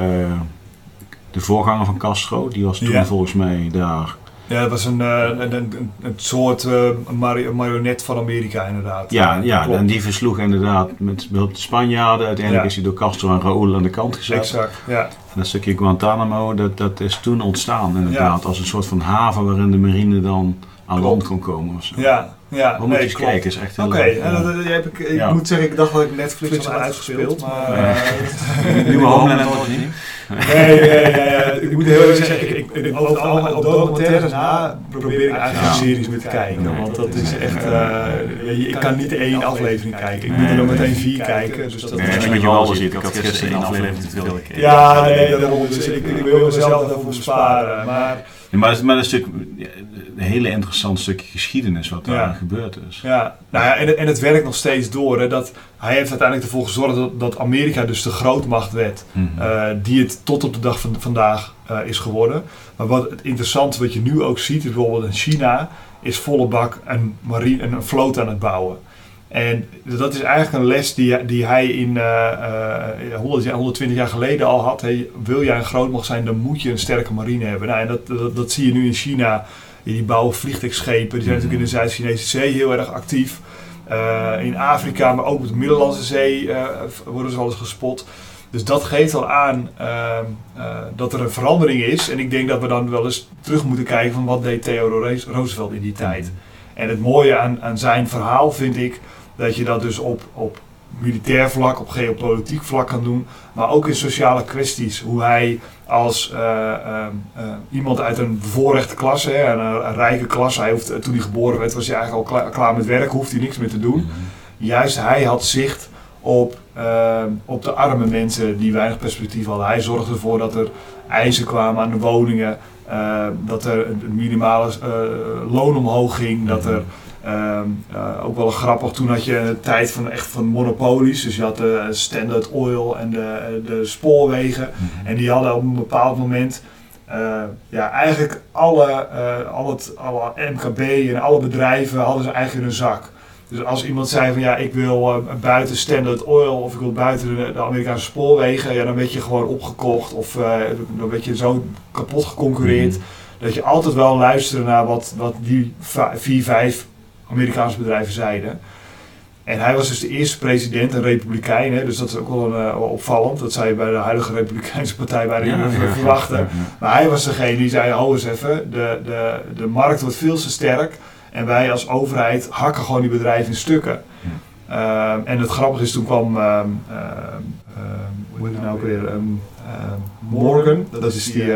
de voorganger van Castro, die was toen volgens mij daar. Ja, dat was een, uh, een, een, een, soort uh, marionet van Amerika inderdaad. Ja, ja en die versloeg inderdaad met behulp de Spanjaarden. Uiteindelijk is hij door Castro en Raúl aan de kant gezet. Exact, ja. En dat stukje Guantanamo, dat, dat is toen ontstaan inderdaad. Als een soort van haven waarin de marine dan aan land kon komen ofzo. Ja, ja, we nee, moeten kijken, is echt heel Oké, okay, ik, ik ja. moet zeggen, ik dacht dat ik Netflix had uitgespeeld, maar... Uh, Nieuwe Homeland nog niet? Nee, nee, nee, ik moet heel erg zeggen, ik, ik, ik, op, documentaires na probeer ik eigenlijk series mee te kijken, want dat is echt, uh, ik kan niet één aflevering kijken, ik moet er dan meteen vier kijken. Dus dat nee, is met je wel ziet, ik had gisteren één aflevering te veel gekeken. Ja, nee, daarom, dus ik, ik wil mezelf daarvoor besparen, maar... Ja, maar, maar dat is natuurlijk, een hele interessant stukje geschiedenis wat daar gebeurd is. Ja, nou ja en, en het werkt nog steeds door. Hè, dat, hij heeft uiteindelijk ervoor gezorgd dat, dat Amerika dus de grootmacht werd. Mhm. Eh, die het tot op de dag van vandaag uh, is geworden. Maar wat het interessante wat je nu ook ziet, bijvoorbeeld in China, is volle bak een, marine, een vloot aan het bouwen. En dat is eigenlijk een les die, die hij in uh, 100, 120 jaar geleden al had. Hey, wil jij een grootmacht zijn, dan moet je een sterke marine hebben. Nou, en dat, dat, dat zie je nu in China. Die bouwen vliegtuigschepen. Die zijn natuurlijk in de Zuid-Chinese Zee heel erg actief. Uh, in Afrika, maar ook op de Middellandse Zee uh, worden ze wel eens gespot. Dus dat geeft al aan uh, dat er een verandering is. En ik denk dat we dan wel eens terug moeten kijken van wat deed Theodore Roosevelt in die tijd. En het mooie aan, aan zijn verhaal vind ik dat je dat dus op, op militair vlak, op geopolitiek vlak kan doen, maar ook in sociale kwesties. Hoe hij als uh, uh, iemand uit een bevoorrechte klasse, hè, een, een, rijke klasse, hij hoeft, toen hij geboren werd, was hij eigenlijk al klaar, met werk, hoeft hij niks meer te doen. Mhm. Juist hij had zicht op, op de arme mensen die weinig perspectief hadden. Hij zorgde ervoor dat er eisen kwamen aan de woningen, dat er een minimale loon omhoog ging, dat mhm. er Ehm, eh, ook wel grappig, toen had je een tijd van echt van monopolies. Dus je had de Standard Oil en de, de spoorwegen. Mhm. En die hadden op een bepaald moment uh, ja, eigenlijk alle, uh, al het, alle MKB en alle bedrijven hadden ze eigenlijk in hun zak. Dus als iemand zei van ja, ik wil buiten Standard Oil of ik wil buiten de, de, Amerikaanse spoorwegen, ja, dan werd je gewoon opgekocht of dan werd je zo kapot geconcureerd. Mhm. Dat je altijd wel luisterde naar wat, wat die vier, vijf Amerikaanse bedrijven zeiden. En hij was dus de eerste president, een republikein, hè, dus dat is ook wel een, uh, opvallend. Dat zou je bij de huidige Republikeinse partij bijna niet ja, verwachten. maar hij was degene die zei, hou eens even, de, de, de markt wordt veel te sterk. En wij als overheid hakken gewoon die bedrijven in stukken. Uh, en het grappige is, toen kwam, uh, hoe heet het nou weer, Morgan, dat is die,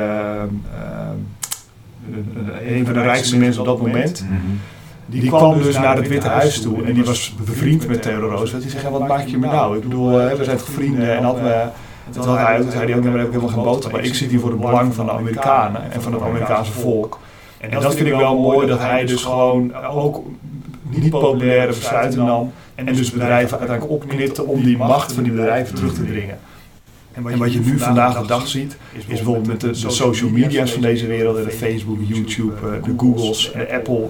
een van de rijkste mensen op dat moment. Mhm. Die, kwam dus, dus naar het Witte Huis toe en die was bevriend met Theodore Roosevelt. Die zei, wat maak je me nou? Ik bedoel, we zijn toch vrienden en. Toen had hij, zei hij ook, ik heb helemaal geen boodschap, maar ik zit hier voor het belang van de Amerikanen en van het Amerikaanse volk. En dat vind ik wel mooi, dat hij dus gewoon ook niet populaire besluiten nam en dus bedrijven uiteindelijk opknipte om die macht van die bedrijven terug te dringen. En wat, je nu vandaag de dag ziet, is bijvoorbeeld met de, de social media's van deze wereld, de Facebook, YouTube, de Googles, de Apple,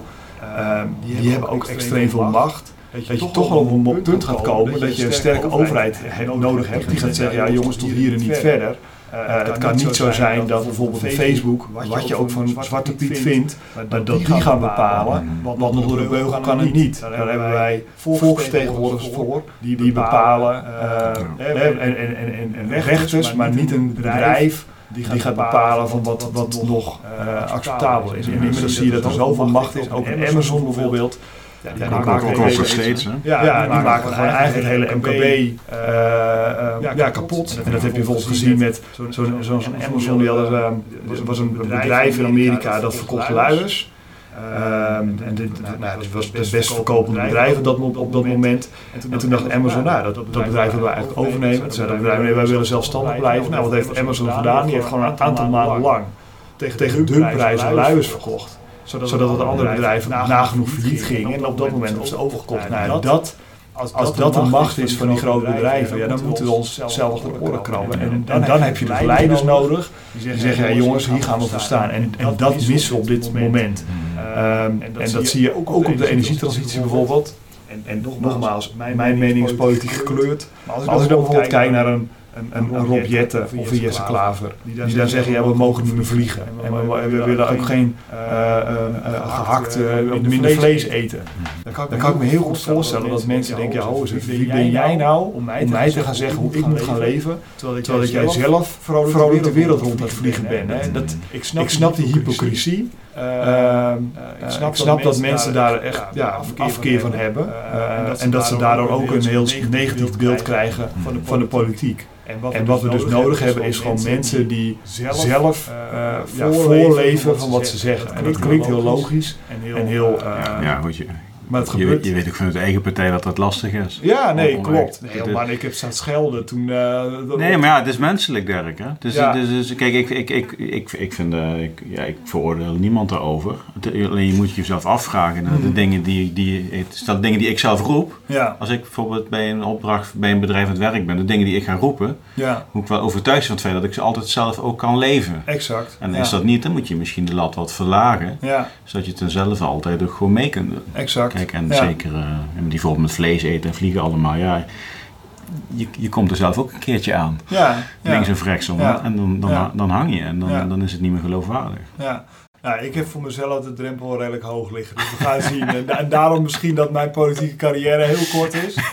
Ehm, die, die hebben ook extreem veel macht. Dat je, toch wel op een punt gaat komen dat je een sterke overheid nodig hebt. Die gaat zeggen, ja jongens, tot hier en niet verder. Uh, het kan niet zo zijn dat bijvoorbeeld Facebook, wat je ook van Zwarte Piet vindt, dat die gaan bepalen. Wat nog door de beugel kan het niet. Daar hebben wij volksvertegenwoordigers voor, die bepalen. En, en, en, en rechters, maar niet een bedrijf die gaat, die gaat bepalen van wat, wat nog uh, acceptabel is. En inmiddels zie je dat er zoveel macht is, ook in Amazon bijvoorbeeld. Ja, die, maken ook over steeds. Hè? Ja, ja, die, maken gewoon eigenlijk het hele MKB uh, uh, ja, kapot. En dat heb je bijvoorbeeld gezien met zo'n zo, zo Amazon. Die hadden, uh, was een bedrijf in Amerika dat verkocht luiers. Um, en dit, nou, dit was het best verkopende bedrijf op dat, op dat moment. En toen, dacht Amazon, nou, dat, dat bedrijf willen we eigenlijk overnemen. Toen zei dat bedrijf, nee, wij willen zelfstandig blijven. Nou, wat heeft Amazon gedaan? Die heeft gewoon een aantal maanden lang tegen, tegen dumprijzen luiers verkocht. Zodat, zodat het andere bedrijven nagenoeg failliet gingen. En op dat moment was het overgekocht. Nou, dat als dat, als dat een macht is van die grote bedrijven, ja, dan moeten we ons zelf de oren krabben. En, en dan heb je de leiders nodig die zeggen, ja, jongens, hier gaan we voor staan. En, en dat missen we op dit moment. Um, en dat zie je ook op de energietransitie bijvoorbeeld. En, en nogmaals, mijn mening is politiek gekleurd. Maar als ik dan bijvoorbeeld kijk naar een een, een, een Rob Jetten of een Jesse Klaver. Die dan, die dan zeggen, ja, we mogen niet meer vliegen. En we, we, willen ook geen uh, uh, gehakt, minder vlees eten. Dan kan, dan kan ik me heel goed voorstellen dat mensen denken, ja, oh, wie ben jij nou om mij te gaan zeggen hoe ik moet gaan leven, terwijl dat jij zelf vrolijk de wereld rond aan het vliegen bent. Dat, ik snap die hypocrisie. Uh, ik snap, ik snap dat, mensen daar echt ja, afkeer van hebben. Uh, en dat ze daardoor ook een heel negatief beeld krijgen van de politiek. En wat, en wat we, dus, dus nodig hebben is gewoon mensen die zelf uh, ja, voorleven van wat ze zeggen. En dat klinkt heel logisch en heel... En heel uh, ja, je, Maar het gebeurt. Je, je weet ook vanuit de eigen partij dat dat lastig is. Ja, nee, klopt. Nee, maar ik heb staan schelden toen... nee, maar ja, het is menselijk, Dirk. Hè? Dus, ja. dus, dus, kijk, ik, ik, ik, ik, ik vind... ik, ja, ik veroordeel niemand erover. Alleen je moet jezelf afvragen naar de mhm. dingen die... die stel, dingen die ik zelf roep. Ja. Als ik bijvoorbeeld bij een opdracht bij een bedrijf aan het werk ben, de dingen die ik ga roepen, ja. moet ik wel overtuigd zijn van het feit dat ik ze altijd zelf ook kan leven. Exact. En is dat niet, dan moet je misschien de lat wat verlagen, ja. zodat je het dan zelf altijd ook gewoon mee kunt doen. Exact. Kijk, en zeker uh, die bijvoorbeeld met vlees eten en vliegen allemaal, ja. Je, je komt er zelf ook een keertje aan. Ja, Links of rechtsom. En dan, dan, dan hang je en dan, dan is het niet meer geloofwaardig. Ja. Nou, ik heb voor mezelf de drempel redelijk hoog liggen. Dus we gaan zien. En, en, daarom misschien dat mijn politieke carrière heel kort is.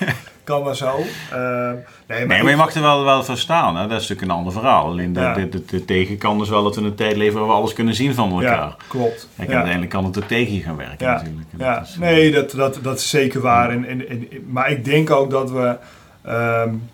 Kan maar zo. Uh, nee, maar, je mag er wel, wel van staan. Hè? Dat is natuurlijk een ander verhaal. Alleen de, de, de, tegenkant is wel dat we een tijd leven waar we alles kunnen zien van elkaar. Ja, klopt. En uiteindelijk kan het ook tegen gaan werken ja. natuurlijk. ja, is, nee, dat, dat, dat is zeker waar. En, en, en, maar ik denk ook dat we... Um,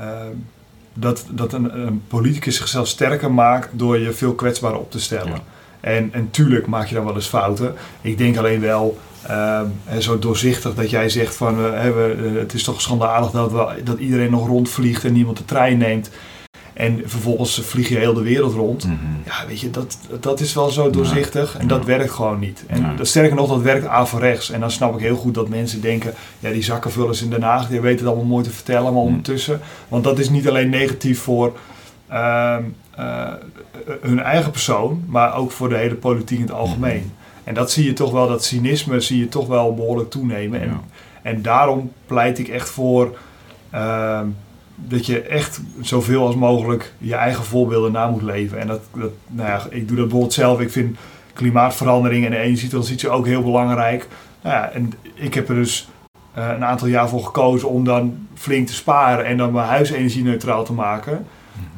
um, dat, dat een, een, politicus zichzelf sterker maakt door je veel kwetsbaarder op te stellen. En, en tuurlijk maak je dan wel eens fouten. Ik denk alleen wel, uh, zo doorzichtig dat jij zegt van uh, we, het is toch schandalig dat, we, dat iedereen nog rondvliegt en niemand de trein neemt. En vervolgens vlieg je heel de wereld rond. Mhm. Ja, weet je, dat, dat is wel zo doorzichtig. En dat werkt gewoon niet. En sterker nog, dat werkt averechts. En dan snap ik heel goed dat mensen denken... ja, die zakkenvullers in Den Haag, die weten het allemaal mooi te vertellen. Maar mhm. ondertussen... Want dat is niet alleen negatief voor... Uh, uh, hun eigen persoon, maar ook voor de hele politiek in het algemeen. Mhm. En dat zie je toch wel, dat cynisme zie je toch wel behoorlijk toenemen. En, en daarom pleit ik echt voor uh, dat je echt zoveel als mogelijk je eigen voorbeelden na moet leven. En dat, dat nou ja, ik doe dat bijvoorbeeld zelf. Ik vind klimaatverandering en energietransitie ook heel belangrijk. Nou ja, en ik heb er dus uh, een aantal jaar voor gekozen om dan flink te sparen en dan mijn huis energie-neutraal te maken.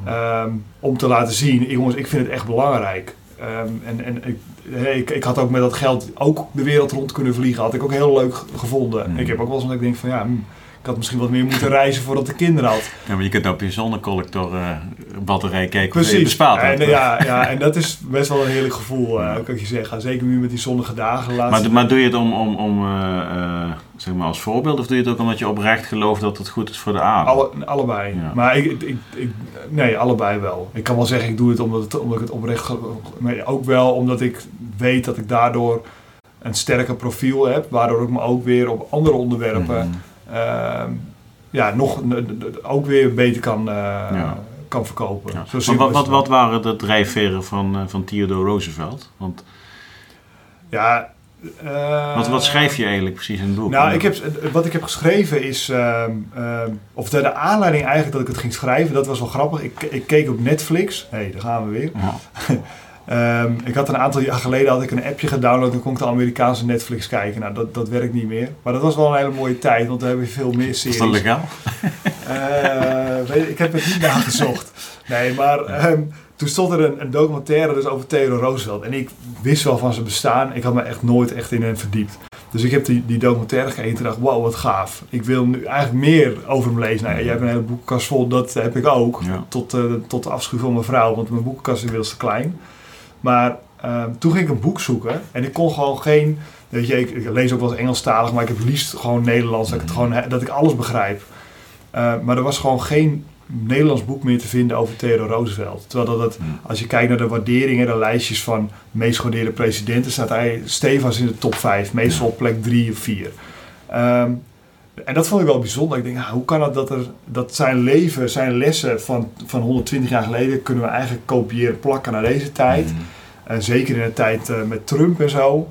Um, om te laten zien, jongens, ik vind het echt belangrijk. Um, en en ik, ik, ik, had ook met dat geld ook de wereld rond kunnen vliegen. Had ik ook heel leuk gevonden. Mm. Ik heb ook wel eens dat ik denk van ja, hmm, ik had misschien wat meer moeten reizen voordat ik kinderen had. Ja, maar je kunt op je zonnecollector uh, batterij kijken Precies. je bespaart en, ja, ja, en dat is best wel een heerlijk gevoel, uh, kan ik je zeggen. Zeker nu met die zonnige dagen. Maar, maar doe je het om, om, om uh, zeg maar als voorbeeld of doe je het ook omdat je oprecht gelooft dat het goed is voor de aarde? Alle, allebei. Ja. Maar ik, ik, ik, nee, allebei wel. Ik kan wel zeggen ik doe het omdat, het, omdat ik het oprecht... Maar ook wel omdat ik weet dat ik daardoor een sterker profiel heb. Waardoor ik me ook weer op andere onderwerpen... Mm uh, ja, nog ook weer beter kan, ja. kan verkopen. Ja. maar wat, wat, wat, waren de drijfveren van, uh, van Theodore Roosevelt? Want, ja, uh, wat, wat schrijf je eigenlijk precies in het boek? Nou, ik heb, wat ik heb geschreven is, uh, uh, of de, de, aanleiding eigenlijk dat ik het ging schrijven, dat was wel grappig. Ik, ik keek op Netflix, hé, hey, daar gaan we weer. Ja. Um, ik had een aantal jaar geleden had ik een appje gedownload en kon ik de Amerikaanse Netflix kijken. Nou, dat, dat werkt niet meer. Maar dat was wel een hele mooie tijd, want we hebben veel meer series. Is dat legaal? Uh, ik heb het niet nagezocht. Nee, maar um, toen stond er een, een, documentaire dus over Theodore Roosevelt. En ik wist wel van zijn bestaan. Ik had me echt nooit echt in hem verdiept. Dus ik heb die, die documentaire gekeken en dacht, wow, wat gaaf. Ik wil nu eigenlijk meer over hem lezen. Nou, jij hebt een hele boekenkast vol, dat heb ik ook. Ja. Tot, uh, tot de afschuw van mijn vrouw, want mijn boekenkast is inmiddels te klein. Maar uh, toen ging ik een boek zoeken en ik kon gewoon geen. Weet je, ik, ik lees ook wel eens Engelstalig, maar ik heb liefst gewoon Nederlands, dat ik, het gewoon, dat ik alles begrijp. Uh, maar er was gewoon geen Nederlands boek meer te vinden over Theodore Roosevelt. Terwijl dat, het, als je kijkt naar de waarderingen, de lijstjes van meest gewaardeerde presidenten, staat hij stevig in de top 5, meestal op plek 3 of 4. Um, en dat vond ik wel bijzonder. Ik denk, hoe kan het dat, er, dat zijn leven, zijn lessen van, van 120 jaar geleden kunnen we eigenlijk kopiëren, plakken naar deze tijd. Mm. Uh, zeker in de tijd uh, met Trump en zo.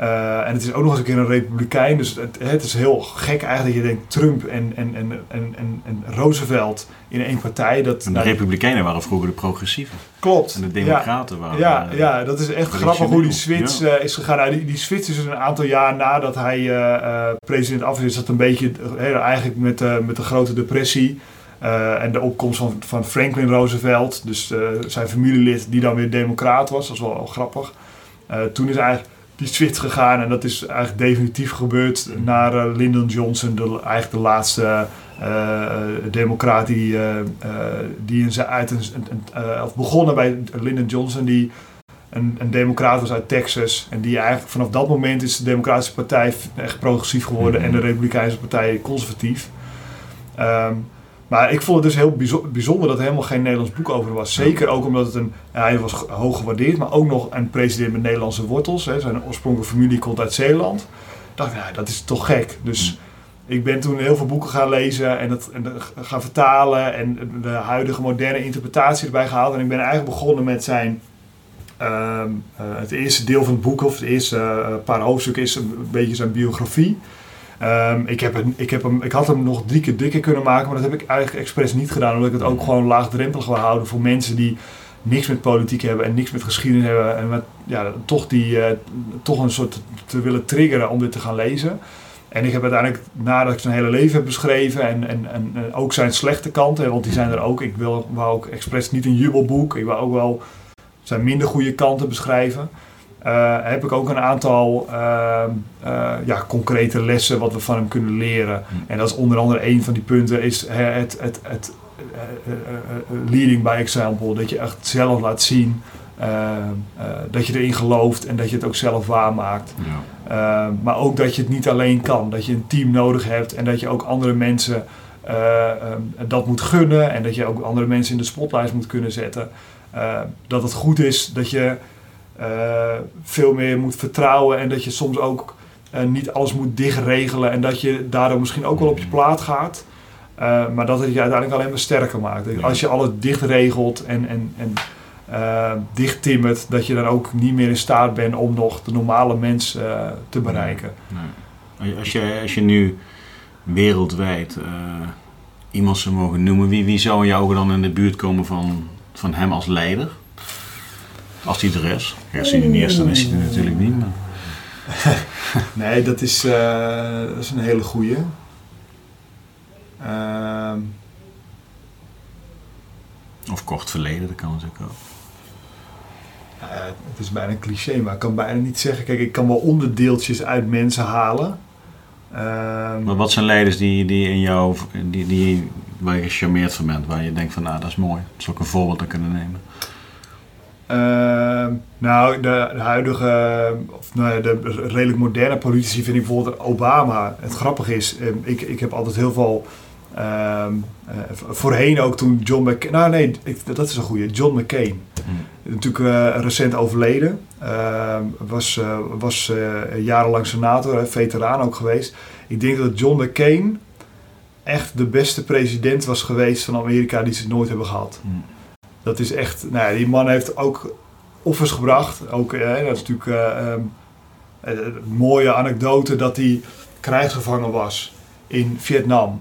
Uh, en het is ook nog eens een keer een republikein. Dus het, het, is heel gek eigenlijk dat je denkt Trump en, en, en, en, en, Roosevelt in één partij. Dat, en de nou, republikeinen waren vroeger de progressieven. Klopt. En de democraten ja, waren... Ja, ja, dat is echt grappig hoe die switch ja. is gegaan. Nou, die, die switch is dus een aantal jaar nadat hij uh, president af is. Dat een beetje eigenlijk met, met de grote depressie... Uh, en de opkomst van, van Franklin Roosevelt, dus uh, zijn familielid die dan weer democraat was, dat is wel, wel grappig. Uh, toen is eigenlijk die switch gegaan en dat is eigenlijk definitief gebeurd naar Lyndon Johnson, de, eigenlijk de laatste democraat die, die in zijn uit een, of begonnen bij Lyndon Johnson, die een, een democraat was uit Texas. En die eigenlijk vanaf dat moment is de Democratische Partij echt progressief geworden en de Republikeinse Partij conservatief. Ehm, maar ik vond het dus heel bijzonder dat er helemaal geen Nederlands boek over was. Zeker ook omdat het een, hij was hoog gewaardeerd, maar ook nog een president met Nederlandse wortels. Hè. Zijn oorspronkelijke familie komt uit Zeeland. Ik dacht, ja, dat is toch gek. Dus ik ben toen heel veel boeken gaan lezen en het en gaan vertalen en de huidige moderne interpretatie erbij gehaald. En ik ben eigenlijk begonnen met zijn Ehm, eh, het eerste deel van het boek, of het eerste uh, paar hoofdstukken, is een beetje zijn biografie. Um, ik, heb een, ik, heb hem, ik had hem nog drie keer dikker kunnen maken, maar dat heb ik eigenlijk expres niet gedaan. Omdat ik het ook gewoon laagdrempelig wil houden voor mensen die niks met politiek hebben en niks met geschiedenis hebben. En met, ja, toch, die, uh, toch een soort te willen triggeren om dit te gaan lezen. En ik heb uiteindelijk, nadat ik zijn hele leven heb beschreven en, en, en, ook zijn slechte kanten, want die zijn er ook. Ik wil, wou ook expres niet een jubelboek. Ik wou ook wel zijn minder goede kanten beschrijven. Uh, heb ik ook een aantal uh, uh, ja, concrete lessen wat we van hem kunnen leren. Hm. En dat is onder andere een van die punten, is het, het, het, leading by example. Dat je echt zelf laat zien dat je erin gelooft en dat je het ook zelf waarmaakt. Ja. maar ook dat je het niet alleen kan. Dat je een team nodig hebt en dat je ook andere mensen dat moet gunnen. En dat je ook andere mensen in de spotlight moet kunnen zetten. Eh, dat het goed is dat je eh, veel meer moet vertrouwen en dat je soms ook eh, niet alles moet dichtregelen en dat je daardoor misschien ook wel op je plaat gaat. maar dat het je uiteindelijk alleen maar sterker maakt. Als je alles dicht regelt en, en, en dicht timmert, dat je dan ook niet meer in staat bent om nog de normale mens te bereiken. Nee. Als, je, als je nu wereldwijd iemand zou mogen noemen, wie, wie zou in jouw ogen dan in de buurt komen van van hem als leider. Als hij er is. Ja, als hij er niet is, dan is hij er natuurlijk niet. Maar... nee, dat is, uh, dat is een hele goeie. Uh, of kort verleden, dat kan natuurlijk ook. Uh, het is bijna een cliché, maar ik kan bijna niet zeggen. Kijk, ik kan wel onderdeeltjes uit mensen halen. Ehm, maar wat zijn leiders die, die in jou, die, die, waar je gecharmeerd van bent, waar je denkt van nou dat is mooi, dat zou ik een voorbeeld aan kunnen nemen? Uh, nou, de, de, huidige, of nou, de redelijk moderne politici vind ik bijvoorbeeld Obama. Het grappige is, ehm, ik, ik heb altijd heel veel. Uh, voorheen ook toen John McCain. Nou, nee, ik, dat is een goede. John McCain. Hmm. Natuurlijk uh, recent overleden. was uh, was jarenlang senator, veteraan ook geweest. Ik denk dat John McCain echt de beste president was geweest van Amerika die ze nooit hebben gehad. Hmm. Dat is echt, nou ja, die man heeft ook offers gebracht. Ook, eh, dat is natuurlijk uh, um, een mooie anekdote dat hij krijgsgevangen was in Vietnam.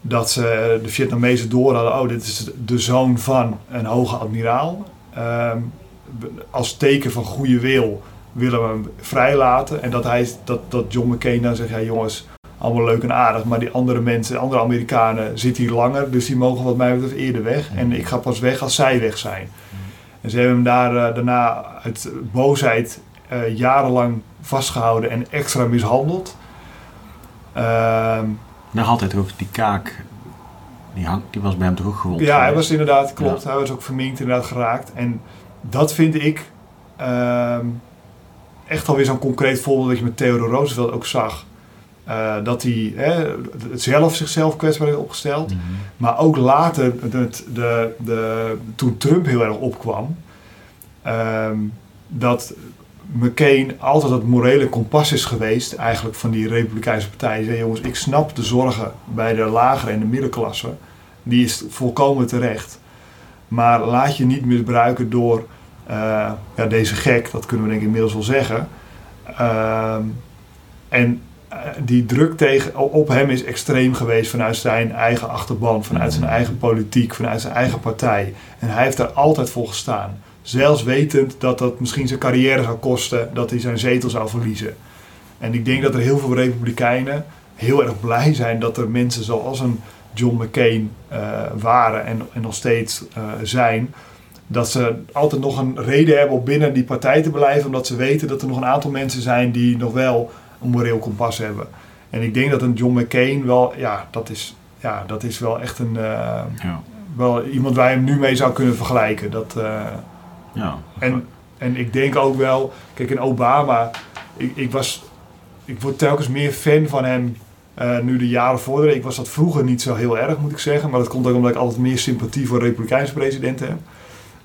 Dat ze de Vietnamezen door hadden, oh dit is de zoon van een hoge admiraal. Um, als teken van goede wil willen we hem vrijlaten. En dat, hij, dat, dat John McCain dan zegt, ja jongens, allemaal leuk en aardig. Maar die andere mensen, andere Amerikanen zitten hier langer. Dus die mogen wat mij betreft eerder weg. En ik ga pas weg als zij weg zijn. En ze hebben hem daar uh, daarna uit boosheid uh, jarenlang vastgehouden en extra mishandeld. Uh, nou altijd ook die kaak, die, hang, die was bij hem toch ook gewond? Ja, hij was inderdaad, klopt. Hij was ook verminkt inderdaad geraakt. En dat vind ik ehm, echt alweer zo'n concreet voorbeeld dat je met Theodore Roosevelt ook zag. Uh, dat hij hè, zelf zichzelf kwetsbaar heeft opgesteld. Mhm. Maar ook later, de, de, de, toen Trump heel erg opkwam, ehm, dat McCain altijd het morele kompas is geweest, eigenlijk van die Republikeinse partij. Zei, jongens, ik snap de zorgen bij de lagere en de middenklasse. Die is volkomen terecht. Maar laat je niet misbruiken door uh, ja, deze gek, dat kunnen we denk ik inmiddels wel zeggen. Uh, en die druk tegen, op hem is extreem geweest vanuit zijn eigen achterban, vanuit zijn eigen politiek, vanuit zijn eigen partij. En hij heeft daar altijd voor gestaan. Zelfs wetend dat dat misschien zijn carrière zou kosten, dat hij zijn zetel zou verliezen. En ik denk dat er heel veel Republikeinen heel erg blij zijn dat er mensen zoals een John McCain uh, waren en, en nog steeds uh, zijn dat ze altijd nog een reden hebben om binnen die partij te blijven, omdat ze weten dat er nog een aantal mensen zijn die nog wel een moreel kompas hebben. En ik denk dat een John McCain wel, ja, dat is, ja, dat is wel echt een, uh, ja. wel iemand waar je hem nu mee zou kunnen vergelijken. Dat, uh, ja. En En ik denk ook wel, kijk in Obama, ik, ik, was, ik word telkens meer fan van hem uh, nu de jaren vorderen. Ik was dat vroeger niet zo heel erg, moet ik zeggen. Maar dat komt ook omdat ik altijd meer sympathie voor Republikeinse presidenten heb.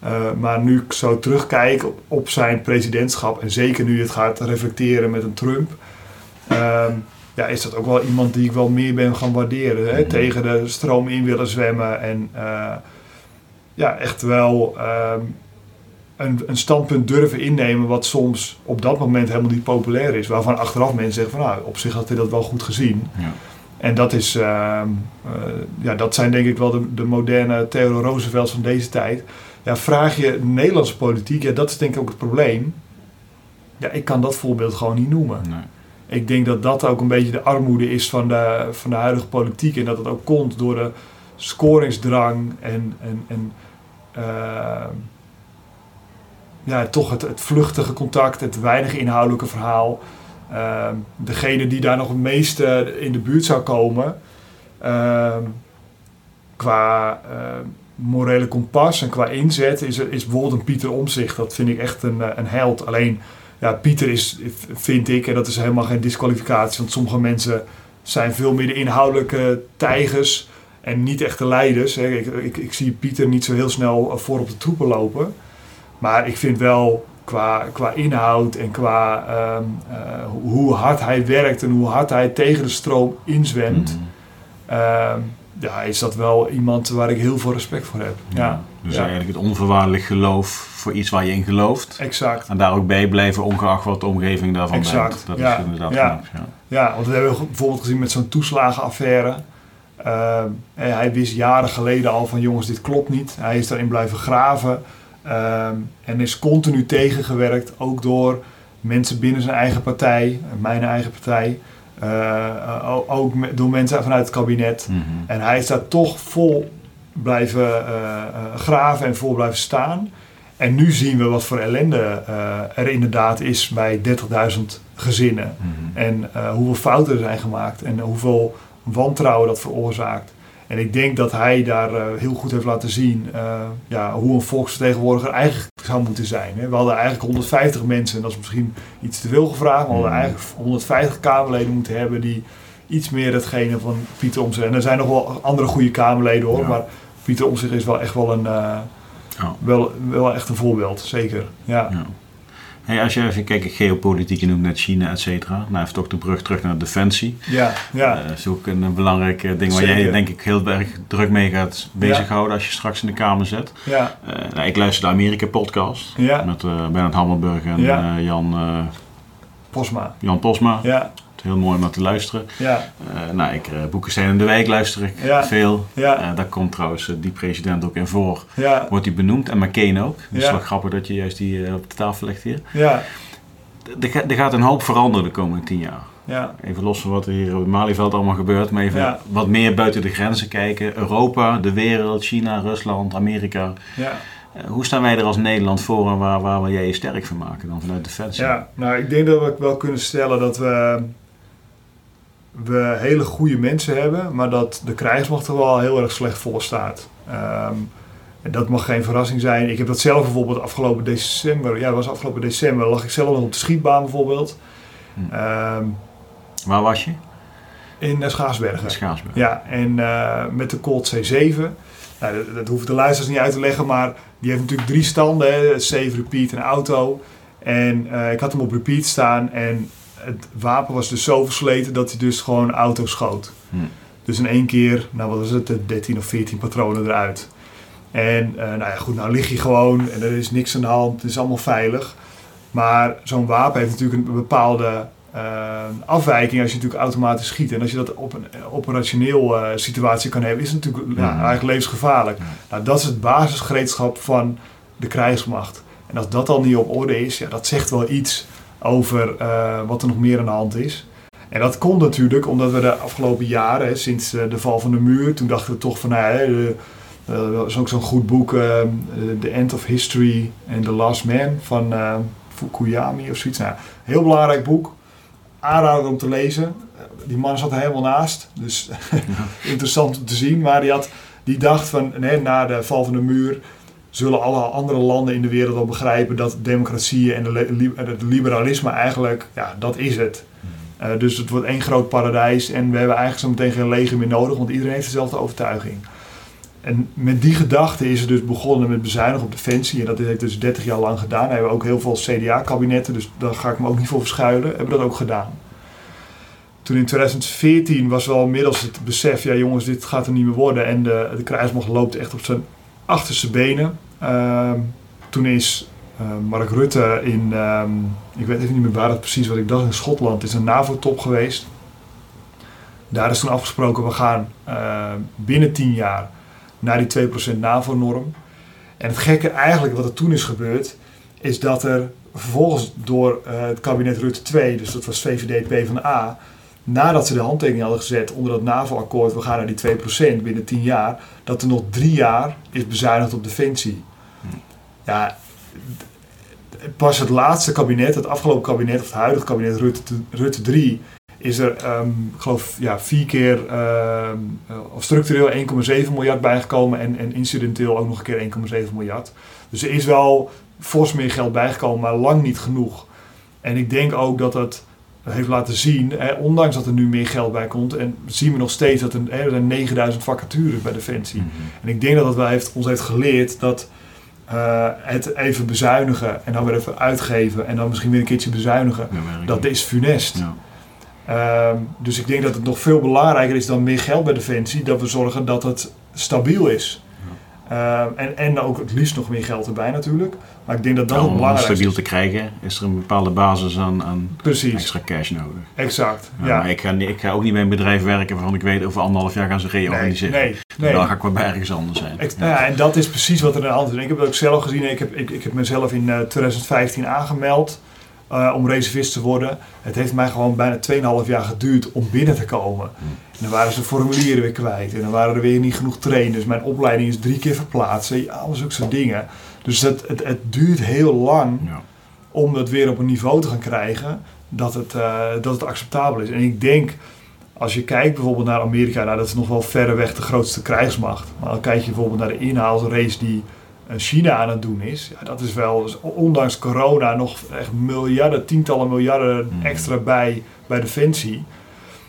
Uh, maar nu ik zo terugkijk op, op, zijn presidentschap, en zeker nu het gaat reflecteren met een Trump, uh, ja, is dat ook wel iemand die ik wel meer ben gaan waarderen. Hè? Mhm. Tegen de stroom in willen zwemmen en uh, ja, echt wel ehm, een, een, standpunt durven innemen wat soms op dat moment helemaal niet populair is. Waarvan achteraf mensen zeggen van nou, op zich had hij dat wel goed gezien. Ja. En dat, is, uh, uh, ja, dat zijn denk ik wel de, de moderne Theodore Roosevelts van deze tijd. Ja, vraag je Nederlandse politiek, ja, dat is denk ik ook het probleem. Ja, ik kan dat voorbeeld gewoon niet noemen. Nee. Ik denk dat dat ook een beetje de armoede is van de, van de huidige politiek. En dat het ook komt door de scoringsdrang en, en, en uh, ja, toch het, het vluchtige contact, het weinig inhoudelijke verhaal. Uh, degene die daar nog het meeste in de buurt zou komen, uh, qua morele kompas en qua inzet, is, is bijvoorbeeld Pieter Omzicht. Dat vind ik echt een, een held. Alleen, ja, Pieter is, vind ik, en dat is helemaal geen disqualificatie, want sommige mensen zijn veel meer de inhoudelijke tijgers en niet echt de leiders. Ik, ik, ik, zie Pieter niet zo heel snel voor op de troepen lopen. Maar ik vind wel qua, qua inhoud en qua ehm, eh, hoe hard hij werkt en hoe hard hij tegen de stroom inzwemt. Mm. ja, is dat wel iemand waar ik heel veel respect voor heb. Ja. Dus eigenlijk het onvoorwaardelijk geloof voor iets waar je in gelooft. Exact. En daar ook bij blijven, ongeacht wat de omgeving daarvan exact. Dat is inderdaad ja. ja. ja, want we hebben bijvoorbeeld gezien met zo'n toeslagenaffaire. Uh, hij wist jaren geleden al van jongens, dit klopt niet. Hij is daarin blijven graven. Uh, en is continu tegengewerkt, ook door mensen binnen zijn eigen partij, mijn eigen partij. Uh, ook door mensen vanuit het kabinet. Mm -hmm. En hij is daar toch vol blijven uh, graven en vol blijven staan. En nu zien we wat voor ellende er inderdaad is bij 30.000 gezinnen. Mm -hmm. En hoeveel fouten er zijn gemaakt en hoeveel wantrouwen dat veroorzaakt. En ik denk dat hij daar uh, heel goed heeft laten zien uh, ja, hoe een volksvertegenwoordiger eigenlijk zou moeten zijn. Hè. We hadden eigenlijk 150 mensen, en dat is misschien iets te veel gevraagd, maar we hadden eigenlijk 150 Kamerleden moeten hebben die iets meer hetgene van Pieter Omtzigt. En er zijn nog wel andere goede Kamerleden hoor, ja. maar Pieter Omtzigt is wel echt wel een, uh, ja. wel, wel echt een voorbeeld, zeker. ja. ja. Hey, als je even kijkt, geopolitiek, je noemt net China, et cetera. Nou, even toch de brug terug naar defensie. Ja, ja. Uh, dat is ook een, belangrijk uh, ding waar jij denk ik heel erg druk mee gaat bezighouden ja. als je straks in de Kamer zit. Ja. Uh, nou, ik luister de Amerika-podcast ja. met Bernard Hammelburg en ja. Jan... Posma. Jan Posma. Ja. Heel mooi om naar te luisteren. Ja. Uh, nou, ik, uh, in de wijk luister ik ja. veel. Ja. Uh, daar komt trouwens die president ook in voor. Ja. Wordt hij benoemd en McCain ook. Dus het is wel grappig dat je juist die op de tafel legt hier. Ja. Er, ga- gaat een hoop veranderen de komende tien jaar. Ja. Even los van wat er hier op het Malieveld allemaal gebeurt, maar even Ja. wat meer buiten de grenzen kijken. Europa, de wereld, China, Rusland, Amerika. Ja. Eh, hoe staan wij er als Nederland voor en waar, waar wil jij je sterk van maken dan vanuit Defensie? Ja, nou ik denk dat we wel kunnen stellen dat we, we hele goede mensen hebben, maar dat de krijgsmacht er wel heel erg slecht voor staat. Ehm, en dat mag geen verrassing zijn. Ik heb dat zelf bijvoorbeeld afgelopen december, ja, was afgelopen december, lag ik zelf nog op de schietbaan bijvoorbeeld. Hm. Ehm, Waar was je? in uh, Schaarsbergen. In Schaarsberg. Ja, en eh, met de Colt C7. Nou, dat, dat hoeft de luisteraars niet uit te leggen, maar die heeft natuurlijk drie standen. Hè, save, repeat en auto. En eh, ik had hem op repeat staan en het wapen was dus zo versleten dat hij dus gewoon auto schoot. Hm. Dus in één keer, nou wat was het, eh, 13 of 14 patronen eruit. En eh, nou ja, goed, nou lig je gewoon en er is niks aan de hand, het is allemaal veilig. Maar zo'n wapen heeft natuurlijk een bepaalde eh, afwijking als je natuurlijk automatisch schiet. En als je dat op een operationeel eh, situatie kan hebben, is het natuurlijk ja, Ja. eigenlijk levensgevaarlijk. Ja. Nou, dat is het basisgereedschap van de krijgsmacht. En als dat al niet op orde is, ja, dat zegt wel iets over eh, wat er nog meer aan de hand is. En dat komt natuurlijk omdat we de afgelopen jaren, hè, sinds eh, de val van de muur, toen dachten we toch van, nou, hè, de, eh, dat is ook zo'n goed boek, eh, The End of History and The Last Man van eh, Fukuyami of zoiets. Nou, heel belangrijk boek. Aanrader om te lezen. Die man zat er helemaal naast, dus interessant om te zien. Maar die, had, die dacht van, nee, na de val van de muur, zullen alle andere landen in de wereld wel begrijpen dat democratie en het liberalisme eigenlijk, ja, dat is het. Uh, dus het wordt één groot paradijs en we hebben eigenlijk zo meteen geen leger meer nodig, want iedereen heeft dezelfde overtuiging. En met die gedachte is het dus begonnen met bezuinigen op defensie. En dat heeft dus 30 jaar lang gedaan. We hebben ook heel veel CDA-kabinetten, dus daar ga ik me ook niet voor verschuilen. Hebben dat ook gedaan. Toen in 2014 was wel inmiddels het besef, ja jongens, dit gaat er niet meer worden. En de, de krijgsmacht loopt echt op zijn achterste benen. Uh, toen is uh, Mark Rutte in, uh, ik weet even niet meer waar het precies wat ik dacht, in Schotland, is een NAVO-top geweest. Daar is toen afgesproken, we gaan eh, binnen 10 jaar naar die 2% NAVO-norm. En het gekke eigenlijk wat er toen is gebeurd, is dat er vervolgens door uh, het kabinet Rutte 2, dus dat was VVD PvdA, nadat ze de handtekening hadden gezet onder dat NAVO-akkoord, we gaan naar die 2% binnen 10 jaar, dat er nog drie jaar is bezuinigd op defensie. Ja, pas het laatste kabinet, het afgelopen kabinet, of het huidige kabinet Rutte, Rutte 3, is er, um, ik geloof, ja, vier keer uh, structureel 1,7 miljard bijgekomen en, en incidenteel ook nog een keer 1,7 miljard. Dus er is wel fors meer geld bijgekomen, maar lang niet genoeg. En ik denk ook dat het heeft laten zien, hè, ondanks dat er nu meer geld bij komt, en zien we nog steeds dat er, hè, er zijn 9000 vacatures bij Defensie. Mm En ik denk dat dat wel heeft, ons heeft geleerd dat uh, het even bezuinigen en dan weer even uitgeven en dan misschien weer een keertje bezuinigen, dat is funest. Ja. Uh, dus ik denk dat het nog veel belangrijker is dan meer geld bij Defensie, dat we zorgen dat het stabiel is. Uh, en, en ook het liefst nog meer geld erbij natuurlijk. Maar ik denk dat dat ja, het belangrijkste is. Om stabiel te krijgen is er een bepaalde basis aan, aan Precies. extra cash nodig. Exact, ja. Maar ik ga, ik ga ook niet bij een bedrijf werken waarvan ik weet over anderhalf jaar gaan ze reorganiseren. Nee, nee, Dan ga ik wel bij ergens anders zijn. Ik, nou ja, en dat is precies wat er aan de hand is. Ik heb het ook zelf gezien. Ik heb, ik, ik heb mezelf in uh, 2015 aangemeld. Uh, om reservist te worden. Het heeft mij gewoon bijna 2,5 jaar geduurd om binnen te komen. En dan waren ze formulieren weer kwijt. En dan waren er weer niet genoeg trainers. Mijn opleiding is drie keer verplaatst. Ja, alles zulke soort dingen. Dus het, het, het duurt heel lang ja. om het weer op een niveau te gaan krijgen dat het, uh, dat het acceptabel is. En ik denk, als je kijkt bijvoorbeeld naar Amerika, nou, dat is nog wel verreweg de grootste krijgsmacht. Maar dan kijk je bijvoorbeeld naar de inhaalrace die China aan het doen is. Ja, dat is wel, ondanks corona, nog echt miljarden, tientallen miljarden extra bij, bij Defensie.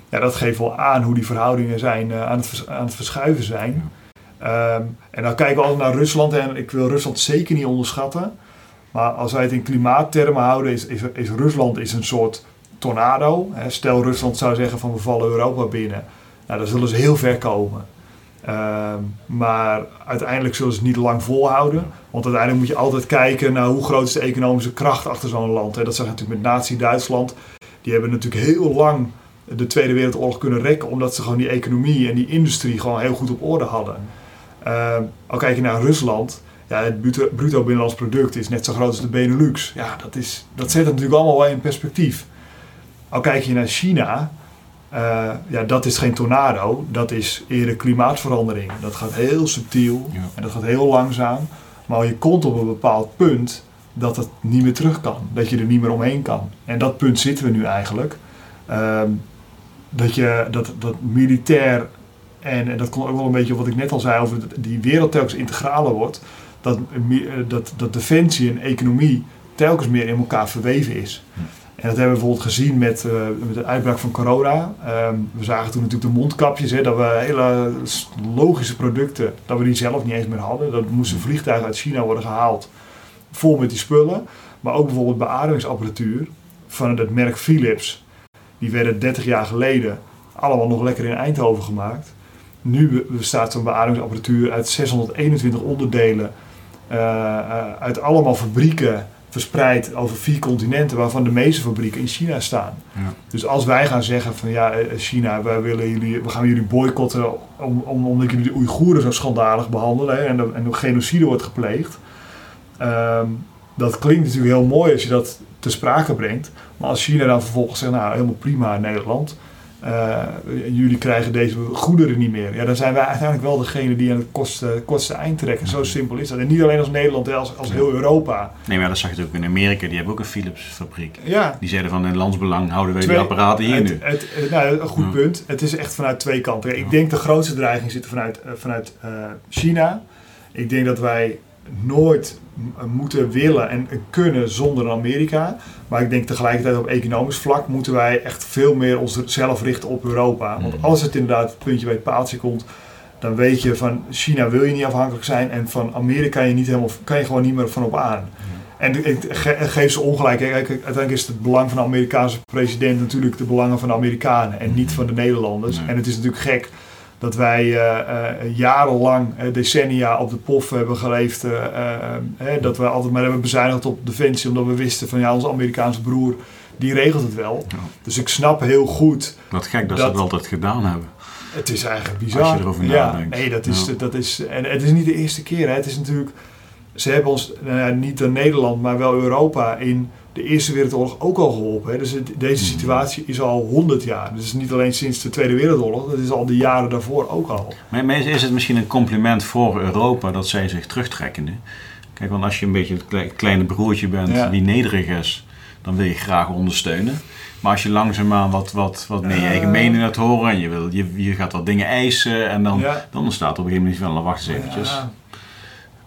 Ja, dat geeft wel aan hoe die verhoudingen zijn, uh, aan, het, aan het verschuiven zijn. Um, en dan kijken we altijd naar Rusland en ik wil Rusland zeker niet onderschatten. Maar als wij het in klimaattermen houden, is, is, is Rusland is een soort tornado. Stel Rusland zou zeggen van we vallen Europa binnen. Nou, dan zullen ze heel ver komen. Uh, maar uiteindelijk zullen ze het niet lang volhouden. Want uiteindelijk moet je altijd kijken naar hoe groot is de economische kracht achter zo'n land. Hè. Dat zag je natuurlijk met Nazi-Duitsland. Die hebben natuurlijk heel lang de Tweede Wereldoorlog kunnen rekken. Omdat ze gewoon die economie en die industrie gewoon heel goed op orde hadden. Uh, al kijk je naar Rusland. Ja, het bruto, binnenlands product is net zo groot als de Benelux. Ja, dat, is, dat zet natuurlijk allemaal wel in perspectief. Al kijk je naar China uh, ja, dat is geen tornado, dat is eerder klimaatverandering. Dat gaat heel subtiel ja. en dat gaat heel langzaam. Maar je komt op een bepaald punt dat het niet meer terug kan. Dat je er niet meer omheen kan. En dat punt zitten we nu eigenlijk. Uh, dat, je, dat, dat militair, en, en dat komt ook wel een beetje op wat ik net al zei over die wereld telkens integraler wordt. Dat, dat, dat defensie en economie telkens meer in elkaar verweven is. En dat hebben we bijvoorbeeld gezien met, uh, met de uitbraak van corona. Um, we zagen toen natuurlijk de mondkapjes, hè, dat we hele logische producten, dat we die zelf niet eens meer hadden. Dat moesten vliegtuigen uit China worden gehaald, vol met die spullen. Maar ook bijvoorbeeld beademingsapparatuur van het merk Philips. Die werden 30 jaar geleden allemaal nog lekker in Eindhoven gemaakt. Nu bestaat zo'n beademingsapparatuur uit 621 onderdelen, uh, uit allemaal fabrieken verspreid over vier continenten, waarvan de meeste fabrieken in China staan. Ja. Dus als wij gaan zeggen van ja, eh, China, wij willen jullie, we gaan jullie boycotten om, om, omdat jullie de Oeigoeren zo schandalig behandelen hè, en, de, en de genocide wordt gepleegd. Um, dat klinkt natuurlijk heel mooi als je dat te sprake brengt. Maar als China dan vervolgens zegt, nou helemaal prima Nederland, uh, jullie krijgen deze goederen niet meer. Ja, dan zijn wij uiteindelijk wel degene die aan het kortste eind trekken. Zo simpel is dat. En niet alleen als Nederland, als, als heel Europa. Nee, maar dat zag je ook in Amerika. Die hebben ook een Philips fabriek. Ja. Die zeiden van in landsbelang houden wij die apparaten hier het, nu. Het, het, nou, een goed ja. punt. Het is echt vanuit twee kanten. Ik denk de grootste dreiging zit vanuit, uh, vanuit uh, China. Ik denk dat wij nooit moeten willen en kunnen zonder Amerika. Maar ik denk tegelijkertijd op economisch vlak moeten wij echt veel meer onszelf richten op Europa. Want mm. als het inderdaad het puntje bij het paaltje komt, dan weet je van China wil je niet afhankelijk zijn en van Amerika kan je, niet helemaal, kan je gewoon niet meer van op aan. En ik geef ze ongelijk. Uiteindelijk is het belang van de Amerikaanse president natuurlijk de belangen van de Amerikanen en niet van de Nederlanders. En het is natuurlijk gek dat wij uh, uh, jarenlang, uh, decennia op de pof hebben geleefd. dat we altijd maar hebben bezuinigd op defensie, omdat we wisten van ja, onze Amerikaanse broer, die regelt het wel. Dus ik snap heel goed. Wat gek dat, ze het altijd gedaan hebben. Het is eigenlijk bizar. Als je erover nadenkt. Ja, nee, dat is, dat is, en het is niet de eerste keer. Hè. Het is natuurlijk, ze hebben ons, nou niet in Nederland, maar wel Europa in de Eerste Wereldoorlog ook al geholpen. Hè. Dus deze hmm. situatie is al 100 jaar. Dus niet alleen sinds de Tweede Wereldoorlog, dat is al de jaren daarvoor ook al. Maar is het misschien een compliment voor Europa dat zij zich terugtrekken? Kijk, want als je een beetje het kleine broertje bent die nederig is, dan wil je graag ondersteunen. Maar als je langzaamaan wat, wat, wat meer je eigen mening laat horen en je, wil, je, je gaat wat dingen eisen en dan, dan ontstaat op een gegeven moment wel, nou, wacht eens eventjes.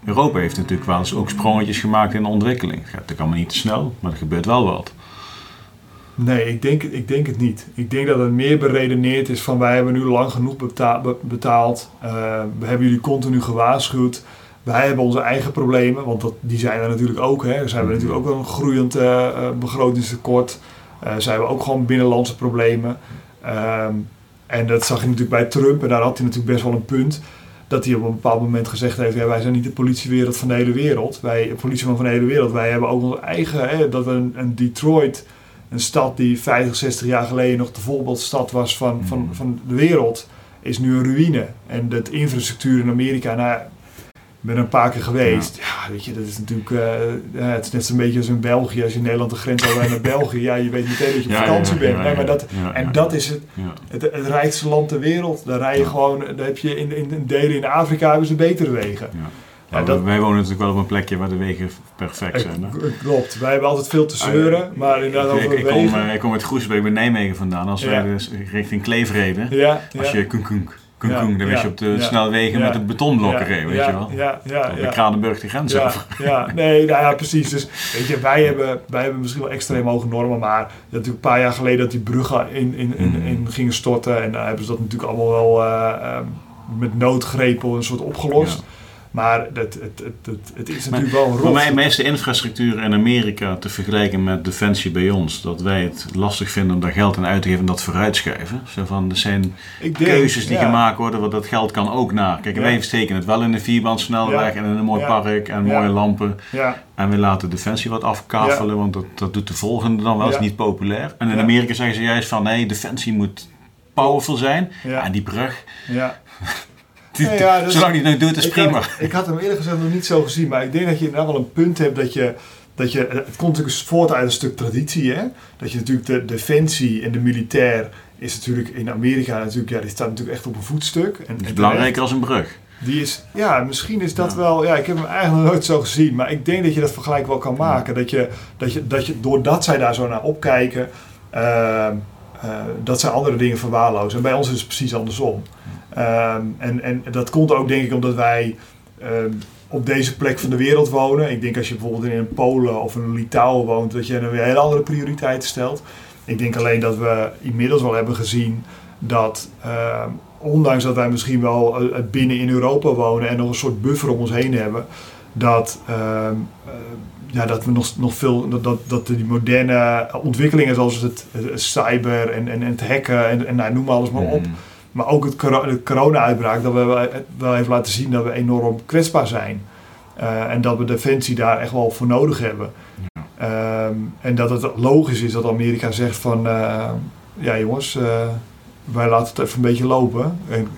Europa heeft natuurlijk wel eens ook sprongetjes gemaakt in de ontwikkeling. Het gaat natuurlijk allemaal niet te snel, maar er gebeurt wel wat. Nee, ik denk, ik denk het niet. Ik denk dat het meer beredeneerd is van wij hebben nu lang genoeg betaald. Uh, we hebben jullie continu gewaarschuwd. Wij hebben onze eigen problemen, want dat, die zijn er natuurlijk ook. Hè. Ze hebben natuurlijk ook wel een groeiend uh, begrotingstekort. Uh, ze hebben ook gewoon binnenlandse problemen. Ehm, en dat zag je natuurlijk bij Trump en daar had hij natuurlijk best wel een punt dat hij op een bepaald moment gezegd heeft: ja, wij zijn niet de politiewereld van de hele wereld. Wij, politieman van de hele wereld, wij hebben ook onze eigen. Hè, dat een, een Detroit, een stad die 50, 60 jaar geleden nog de voorbeeldstad was van, van, mm. van de wereld, is nu een ruïne. En de infrastructuur in Amerika, nou, ben er een paar keer geweest. Ja, weet je, dat is natuurlijk. Uh, het is net zo'n beetje als in België. Als je in Nederland de grens over naar België, ja, je weet meteen dat je op vakantie bent. Nee, maar dat, en dat is het, het, het, rijkste land ter wereld. Daar rij je gewoon, daar heb je in, in, in delen in Afrika hebben ze betere wegen. Ja, dat, wij wonen natuurlijk wel op een plekje waar de wegen perfect zijn. Hè? Klopt, wij hebben altijd veel te zeuren, ah, maar inderdaad over ik, ik, kom, uh, ik kom uit Groesbeek bij Nijmegen vandaan. Als wij dus richting Kleef reden, als je Kung ja, dan wist je op de snelwegen met de betonblokken weet je wel. Ja, ja, ja. De Kranenburg die grens over. Ja, nee, nou ja, precies. Dus weet je, wij hebben, wij hebben misschien wel extreem hoge normen, maar natuurlijk een paar jaar geleden dat die bruggen in, in, in, mm. in gingen storten en daar hebben ze dat natuurlijk allemaal wel uh, met noodgrepen een soort opgelost. Maar het, het, het, het, het is natuurlijk wel een rol. Maar mij is de infrastructuur in Amerika te vergelijken met defensie bij ons. Dat wij het lastig vinden om daar geld aan uit te geven en dat vooruitschuiven. Zo van, er zijn keuzes die gemaakt worden, want dat geld kan ook naar. Kijk, wij steken het wel in een vierband en in een mooi park en mooie lampen. En we laten defensie wat afkafelen, want dat, dat doet de volgende dan wel, is niet populair. En in Amerika zeggen ze juist van, nee, defensie moet powerful zijn. En die brug... Ja. Ja, dus Zolang hij het nou doet, is prima. ik had hem eerlijk gezegd nog niet zo gezien, maar ik denk dat je inderdaad wel een punt hebt dat je. Dat je, het komt natuurlijk voort uit een stuk traditie, hè? Dat je natuurlijk de defensie en de militair is natuurlijk in Amerika natuurlijk, ja, die staat natuurlijk echt op een voetstuk. En, is belangrijker als een brug. Die is, ja, misschien is dat wel, ja, ik heb hem eigenlijk nooit zo gezien, maar ik denk dat je dat vergelijk wel kan maken. Dat je, dat je, dat je, doordat zij daar zo naar opkijken, uh, dat zij andere dingen verwaarlozen. En bij ons is het precies andersom. Ehm, en, en dat komt ook denk ik omdat wij ehm, op deze plek van de wereld wonen. Ik denk als je bijvoorbeeld in een Polen of een Litouwen woont, dat je een weer hele andere prioriteiten stelt. Ik denk alleen dat we inmiddels wel hebben gezien dat, ehm, ondanks dat wij misschien wel uh, binnen in Europa wonen en nog een soort buffer om ons heen hebben, dat, uh, ja, dat we nog, nog veel, dat, dat, dat die moderne ontwikkelingen zoals het, cyber en, en, het hacken en, en nou, noem alles maar op. Mm. Maar ook het, de corona-uitbraak, dat we wel even laten zien dat we enorm kwetsbaar zijn. Uh, en dat we defensie daar echt wel voor nodig hebben. Ja. Ehm, en dat het logisch is dat Amerika zegt van... Uh, ja jongens, uh, wij laten het even een beetje lopen. En,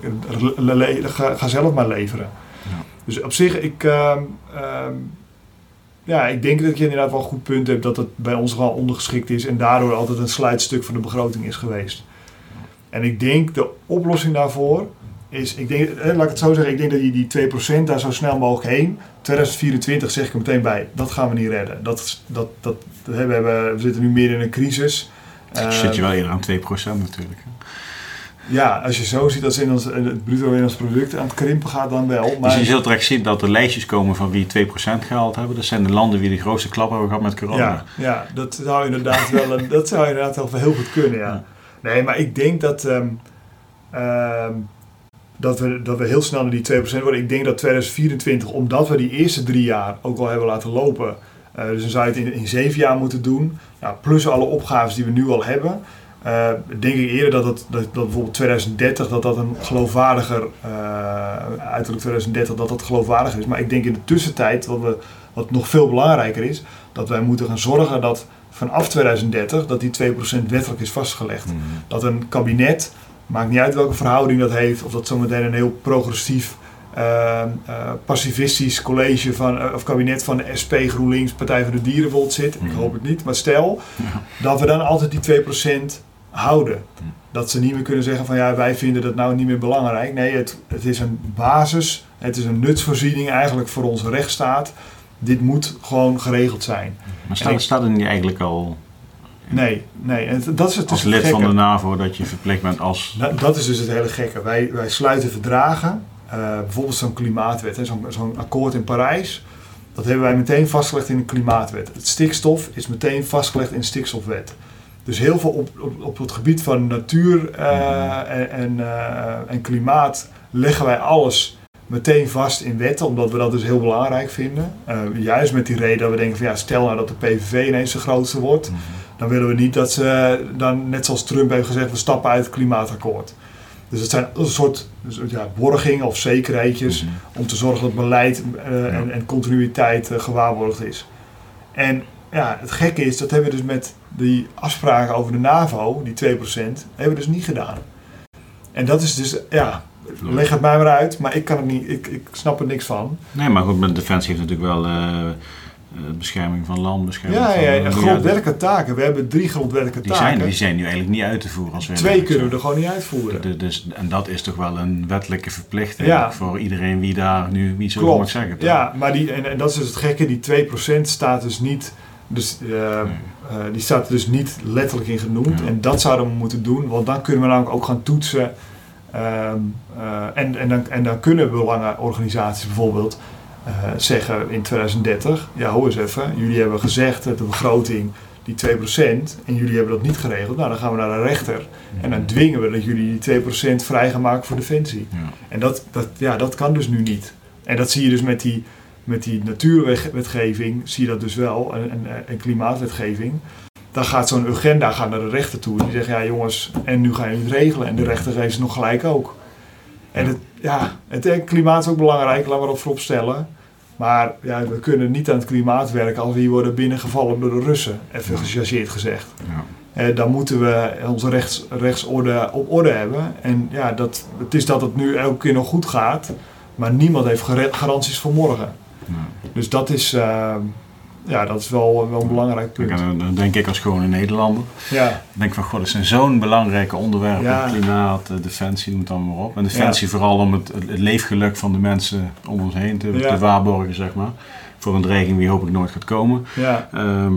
ga, ga, zelf maar leveren. Ja. Dus op zich, ik... Ehm, ehm, ja, ik denk dat je inderdaad wel een goed punt hebt dat het bij ons wel ondergeschikt is en daardoor altijd een sluitstuk van de begroting is geweest. En ik denk de oplossing daarvoor is, ik denk, laat ik het zo zeggen, ik denk dat je die 2% daar zo snel mogelijk heen. 2024 zeg ik er meteen bij, dat gaan we niet redden. Dat, dat, dat, we, hebben, we zitten nu meer in een crisis. Uh, zit je wel eerder aan 2% natuurlijk. Ja, als je zo ziet dat in ons, het bruto binnenlands product aan het krimpen gaat, dan wel. Maar... Dus je zult direct zien dat er lijstjes komen van wie 2% gehaald hebben. Dat zijn de landen die de grootste klap hebben gehad met corona. Ja, ja dat zou inderdaad wel, dat zou inderdaad wel heel goed kunnen, ja. Nee, maar ik denk dat... Ehm, ehm, dat we, dat we heel snel naar die 2% worden. Ik denk dat 2024, omdat we die eerste drie jaar ook al hebben laten lopen, uh, dus dan zou je het in, zeven jaar moeten doen, ja, plus alle opgaves die we nu al hebben, uh, denk ik eerder dat, dat, dat bijvoorbeeld 2030 dat dat een geloofwaardiger, uh, uiterlijk 2030 dat dat geloofwaardiger is. Maar ik denk in de tussentijd, wat, we, wat nog veel belangrijker is, dat wij moeten gaan zorgen dat vanaf 2030 dat die 2% wettelijk is vastgelegd. Mhm. Dat een kabinet Maakt niet uit welke verhouding dat heeft, of dat zometeen een heel progressief, uh, pacifistisch college van, uh, of kabinet van de SP, GroenLinks, Partij voor de Dieren bijvoorbeeld zit. Ik mhm. hoop het niet, maar stel dat we dan altijd die 2% houden. Mhm. Dat ze niet meer kunnen zeggen van ja, wij vinden dat nou niet meer belangrijk. Nee, het, het is een basis, het is een nutsvoorziening eigenlijk voor onze rechtsstaat. Dit moet gewoon geregeld zijn. Maar staat, staat er niet eigenlijk al Nee, nee. En dat is het als lid van de NAVO dat je verplicht bent als... Dat is dus het hele gekke. Wij, wij sluiten verdragen, uh, bijvoorbeeld zo'n klimaatwet, zo'n zo'n akkoord in Parijs. Dat hebben wij meteen vastgelegd in de klimaatwet. Het stikstof is meteen vastgelegd in de stikstofwet. Dus heel veel op, op, op het gebied van natuur uh, en, en, uh, en klimaat leggen wij alles meteen vast in wetten, omdat we dat dus heel belangrijk vinden. juist met die reden dat we denken van ja, stel nou dat de PVV ineens de grootste wordt. Mhm dan willen we niet dat ze dan, net zoals Trump heeft gezegd, we stappen uit het klimaatakkoord. Dus het zijn een soort ja, borging of zekerheidjes mhm. om te zorgen dat beleid uh, en, en, continuïteit uh, gewaarborgd is. En ja, het gekke is, dat hebben we dus met die afspraken over de NAVO, die 2%, hebben we dus niet gedaan. En dat is dus, ja, leg het mij maar uit, maar ik kan het niet, ik, ik snap er niks van. Nee, maar goed, met Defensie heeft natuurlijk wel... Uh eh, bescherming van land, bescherming ja, van... Ja, ja grondwettelijke taken. We hebben drie grondwettelijke die taken. Zijn, die zijn nu eigenlijk niet uit te voeren. Als we Twee kunnen we er gewoon niet uitvoeren. dus, en dat is toch wel een wettelijke verplichting voor iedereen wie daar nu wie zo mag zeggen. Toch? Ja, maar die, en, en, dat is dus het gekke, die 2% staat dus niet... Dus, uh, uh, die staat dus niet letterlijk in genoemd. En dat zouden we moeten doen, want dan kunnen we namelijk ook gaan toetsen. Uh, en, en, dan, en dan kunnen belangenorganisaties bijvoorbeeld uh, zeggen in 2030, ja hoor eens even, jullie hebben gezegd dat de begroting die 2% en jullie hebben dat niet geregeld, nou dan gaan we naar de rechter en dan dwingen we dat jullie die 2% vrij gaan maken voor defensie. Ja. En dat, dat, ja, dat kan dus nu niet. En dat zie je dus met die, met die natuurwetgeving, zie je dat dus wel, en, en, en klimaatwetgeving. Dan gaat zo'n agenda gaat naar de rechter toe en die zegt, ja jongens, en nu gaan jullie het regelen. En de rechter geeft ze nog gelijk ook. En het, ja, het klimaat is ook belangrijk, laten we dat voorop stellen. Maar ja, we kunnen niet aan het klimaat werken als we hier worden binnengevallen door de Russen, even gechargeerd gezegd. Ja. Eh, dan moeten we onze rechts, rechtsorde op orde hebben. En ja, dat, het is dat het nu elke keer nog goed gaat, maar niemand heeft garanties voor morgen. Ja. Dus dat is, uh, ja, dat is wel, wel een belangrijk punt. dan denk ik als gewone Nederlander. Ja. Dan denk van, god, het zijn zo'n belangrijke onderwerpen. Ja. Klimaat, eh, defensie, noem het allemaal maar op. En defensie vooral om het, het, leefgeluk van de mensen om ons heen te, te, waarborgen, zeg maar. Voor een dreiging die hopelijk nooit gaat komen. Ja. Ehm,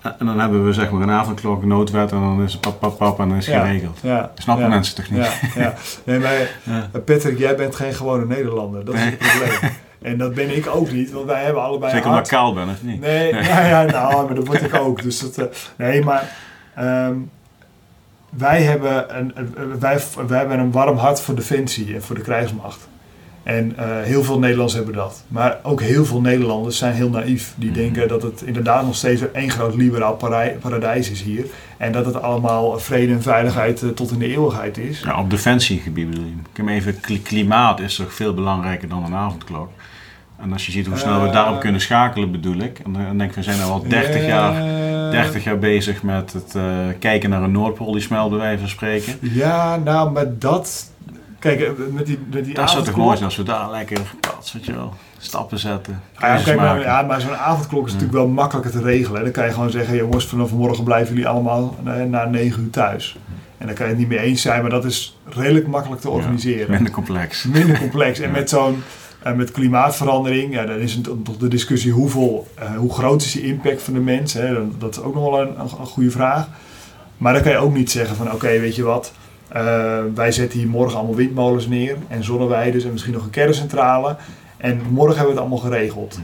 en dan hebben we zeg maar een avondklok, een noodwet en dan is het pap, pap, pap en dan is het geregeld. Ja. Snappen mensen toch niet? Ja, ja. Nee, maar Patrick, jij bent geen gewone Nederlander. Dat is het probleem. En dat ben ik ook niet, want wij hebben allebei. Zeker maar kaal ben, of niet? Nee, nee. Ja, ja, nou, maar dat word ik ook. Dus dat, uh, nee, maar um, wij, hebben een, wij, wij hebben een warm hart voor defensie en voor de krijgsmacht. En uh, heel veel Nederlanders hebben dat. Maar ook heel veel Nederlanders zijn heel naïef. Die mm denken dat het inderdaad nog steeds één groot liberaal paradijs is hier. En dat het allemaal vrede en veiligheid uh, tot in de eeuwigheid is. Ja, op defensiegebied bedoel je. Ik heb even, klimaat is toch veel belangrijker dan een avondklok. En als je ziet hoe snel we daarop kunnen schakelen, bedoel ik. En dan denk ik, we zijn al 30 jaar, 30 jaar bezig met het uh, kijken naar een Noordpool die smelt, bij wijze van spreken. Ja, nou, maar dat. Kijk, eh, met die, met die Dat zou toch mooi zijn als we daar lekker, pats, weet je wel, stappen zetten. Ja, kijk, maar, ja, maar zo'n avondklok is natuurlijk wel makkelijker te regelen. Dan kan je gewoon zeggen, jongens, vanaf morgen blijven jullie allemaal na 9 uur thuis. En dan kan je het niet mee eens zijn, maar dat is redelijk makkelijk te organiseren. minder complex. Minder complex. En met zo'n en met klimaatverandering, ja, dan is het toch de discussie hoeveel, uh, hoe groot is de impact van de mens. Hè? Dat is ook nog wel een, een, goede vraag. Maar dan kan je ook niet zeggen van oké, weet je wat, wij zetten hier morgen allemaal windmolens neer en zonneweiden en misschien nog een kerncentrale. En morgen hebben we het allemaal geregeld.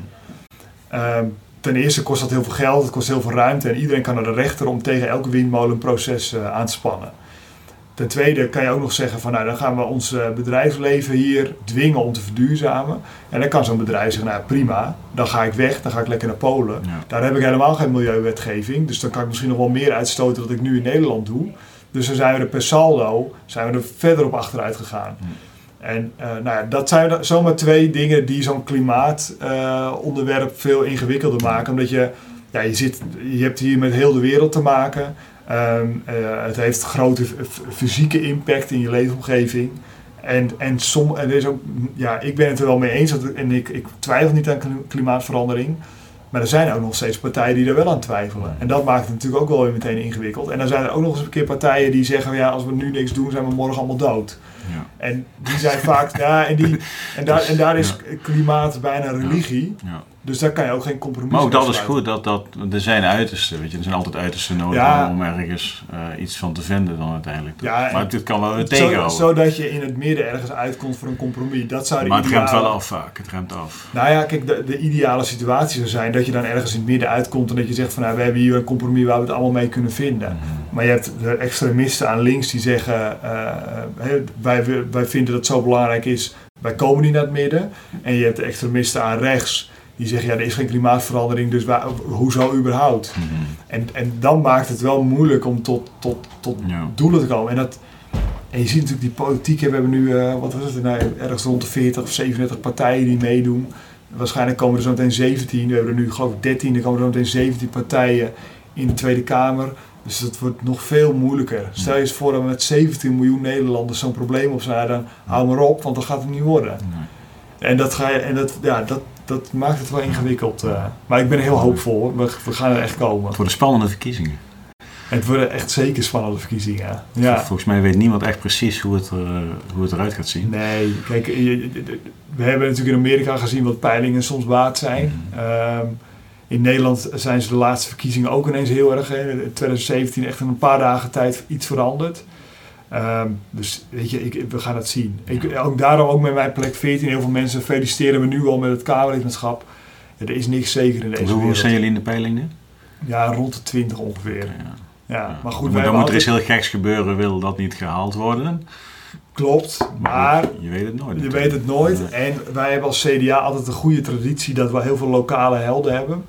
Ehm, ten eerste kost dat heel veel geld, het kost heel veel ruimte en iedereen kan naar de rechter om tegen elke windmolen een proces uh, aan te spannen. Ten tweede kan je ook nog zeggen van nou dan gaan we ons eh, bedrijfsleven hier dwingen om te verduurzamen. En dan kan zo'n bedrijf zeggen nou prima, dan ga ik weg, dan ga ik lekker naar Polen. Daar heb ik helemaal geen milieuwetgeving, dus dan kan ik misschien nog wel meer uitstoten dan ik nu in Nederland doe. Dus dan zijn we er per saldo zijn we er verder op achteruit gegaan. En uh, nou ja, dat zijn zomaar twee dingen die zo'n klimaatonderwerp uh, veel ingewikkelder maken. Omdat je, ja, je, zit, je hebt hier met heel de wereld te maken. Um, uh, het heeft grote fysieke impact in je leefomgeving. En, en, som, en er is ook, ja, ik ben het er wel mee eens dat, en ik, ik twijfel niet aan klimaatverandering. Maar er zijn ook nog steeds partijen die er wel aan twijfelen. En dat maakt het natuurlijk ook wel weer meteen ingewikkeld. En dan zijn er ook nog eens een keer partijen die zeggen: ja, als we nu niks doen, zijn we morgen allemaal dood. Ja. En die zijn vaak, ja, en, die, en, daar, en daar is klimaat bijna religie. Ja. Dus daar kan je ook geen compromis Maar ook dat is goed, dat, dat, er zijn uitersten, weet je, er zijn altijd uitersten nodig om ergens uh, iets van te vinden dan uiteindelijk. Ja, maar dit kan wel weer tegenhouden. Zodat je in het midden ergens uitkomt voor een compromis. Dat zou maar het remt wel af vaak, het remt af. Nou ja, kijk, de, de, ideale situatie zou zijn dat je dan ergens in het midden uitkomt en dat je zegt van nou, we hebben hier een compromis waar we het allemaal mee kunnen vinden. Mhm. Maar je hebt de extremisten aan links die zeggen, uh, wij, wij vinden dat het zo belangrijk is, wij komen niet naar het midden. En je hebt de extremisten aan rechts die zeggen, ja, er is geen klimaatverandering, dus waar, hoezo überhaupt? Mm en, en dan maakt het wel moeilijk om tot, tot, tot doelen te komen. En, dat, en je ziet natuurlijk die politiek, we hebben nu, uh, wat was het, nou, ergens rond de 40 of 37 partijen die meedoen. Waarschijnlijk komen er zo meteen 17, we hebben er nu geloof ik 13, er komen er zo meteen 17 partijen in de Tweede Kamer. Dus dat wordt nog veel moeilijker. Stel je eens voor dat met 17 miljoen Nederlanders zo'n probleem op zijn, dan hou maar op, want dat gaat het niet worden. En dat ga je, en dat, ja, dat, dat maakt het wel ingewikkeld. Uh, maar ik ben heel hoopvol. We, we gaan er echt komen. Het worden spannende verkiezingen. Het worden echt zeker spannende verkiezingen. Ja. Volgens mij weet niemand echt precies hoe het, er, eh, hoe het eruit gaat zien. Nee, kijk, we hebben natuurlijk in Amerika gezien wat peilingen soms waard zijn. Mm. Ehm, in Nederland zijn ze de laatste verkiezingen ook ineens heel erg. In 2017 echt in een paar dagen tijd iets veranderd. Um, dus weet je, ik, we gaan het zien. Ik, ook daarom ook met mijn plek 14. Heel veel mensen feliciteren me nu al met het Kamerlidmaatschap. Ja, er is niks zeker in deze Hoe wereld. zijn jullie in de peilingen? Ja, rond de 20 ongeveer. Ja, ja. maar goed. Maar dan moet er iets heel geks gebeuren, wil dat niet gehaald worden. Klopt, maar, je weet het nooit. Je weet het nooit. En wij hebben als CDA altijd een goede traditie dat we heel veel lokale helden hebben.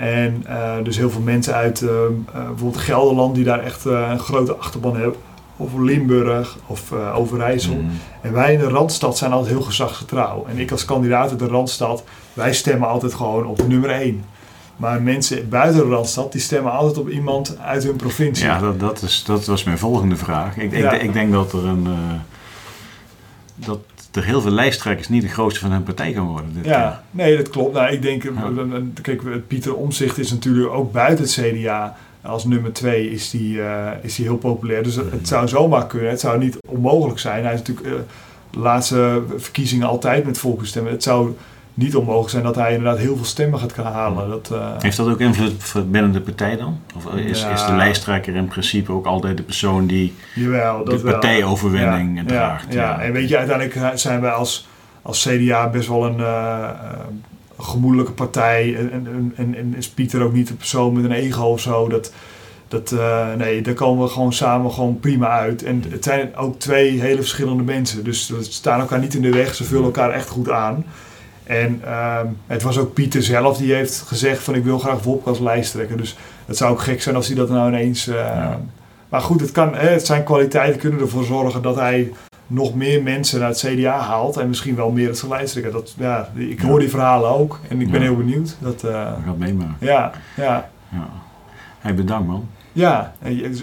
En uh, dus heel veel mensen uit uh, bijvoorbeeld Gelderland die daar echt een grote achterban hebben of Limburg of Overijssel. Mm. En wij in de Randstad zijn altijd heel gezagsgetrouw. En ik als kandidaat uit de Randstad, wij stemmen altijd gewoon op nummer 1. Maar mensen buiten de Randstad, die stemmen altijd op iemand uit hun provincie. Ja, dat, dat, is, dat was mijn volgende vraag. Ik, ik, ik denk dat er een... Uh, dat er heel veel lijsttrekkers niet de grootste van hun partij kan worden. Dit ja, nee, dat klopt. Nou, ik denk, kijk, Pieter Omzicht is natuurlijk ook buiten het CDA als nummer twee is die, uh, is die heel populair. Dus het, zou zomaar kunnen. Het zou niet onmogelijk zijn. Hij is natuurlijk uh, de laatste verkiezingen altijd met volksstemmen. Het zou niet onmogelijk zijn dat hij inderdaad heel veel stemmen gaat halen. Dat, uh, Heeft dat ook invloed binnen de partij dan? Of is, ja. is de lijsttrekker in principe ook altijd de persoon die Jawel, de partijoverwinning ja, draagt? Ja, ja, en weet je, uiteindelijk zijn wij als, als CDA best wel een gemoedelijke partij. En, en, en, en, is Pieter ook niet een persoon met een ego of zo. Dat, dat, uh, nee, daar komen we gewoon samen gewoon prima uit. En het zijn ook twee hele verschillende mensen. Dus we staan elkaar niet in de weg. Ze vullen elkaar echt goed aan. En uh, het was ook Pieter zelf die heeft gezegd van ik wil graag Wopke als lijsttrekker. Dus het zou ook gek zijn als hij dat nou ineens... Ja. Maar goed, het, kan, het zijn kwaliteiten kunnen ervoor zorgen dat hij nog meer mensen naar het CDA haalt en misschien wel meer het lijsttrekker. Dat, ja, ik hoor die verhalen ook en ik ben heel benieuwd. Dat, uh, We gaan meemaken. Ja, ja. ja. Hey, bedankt man. Ja,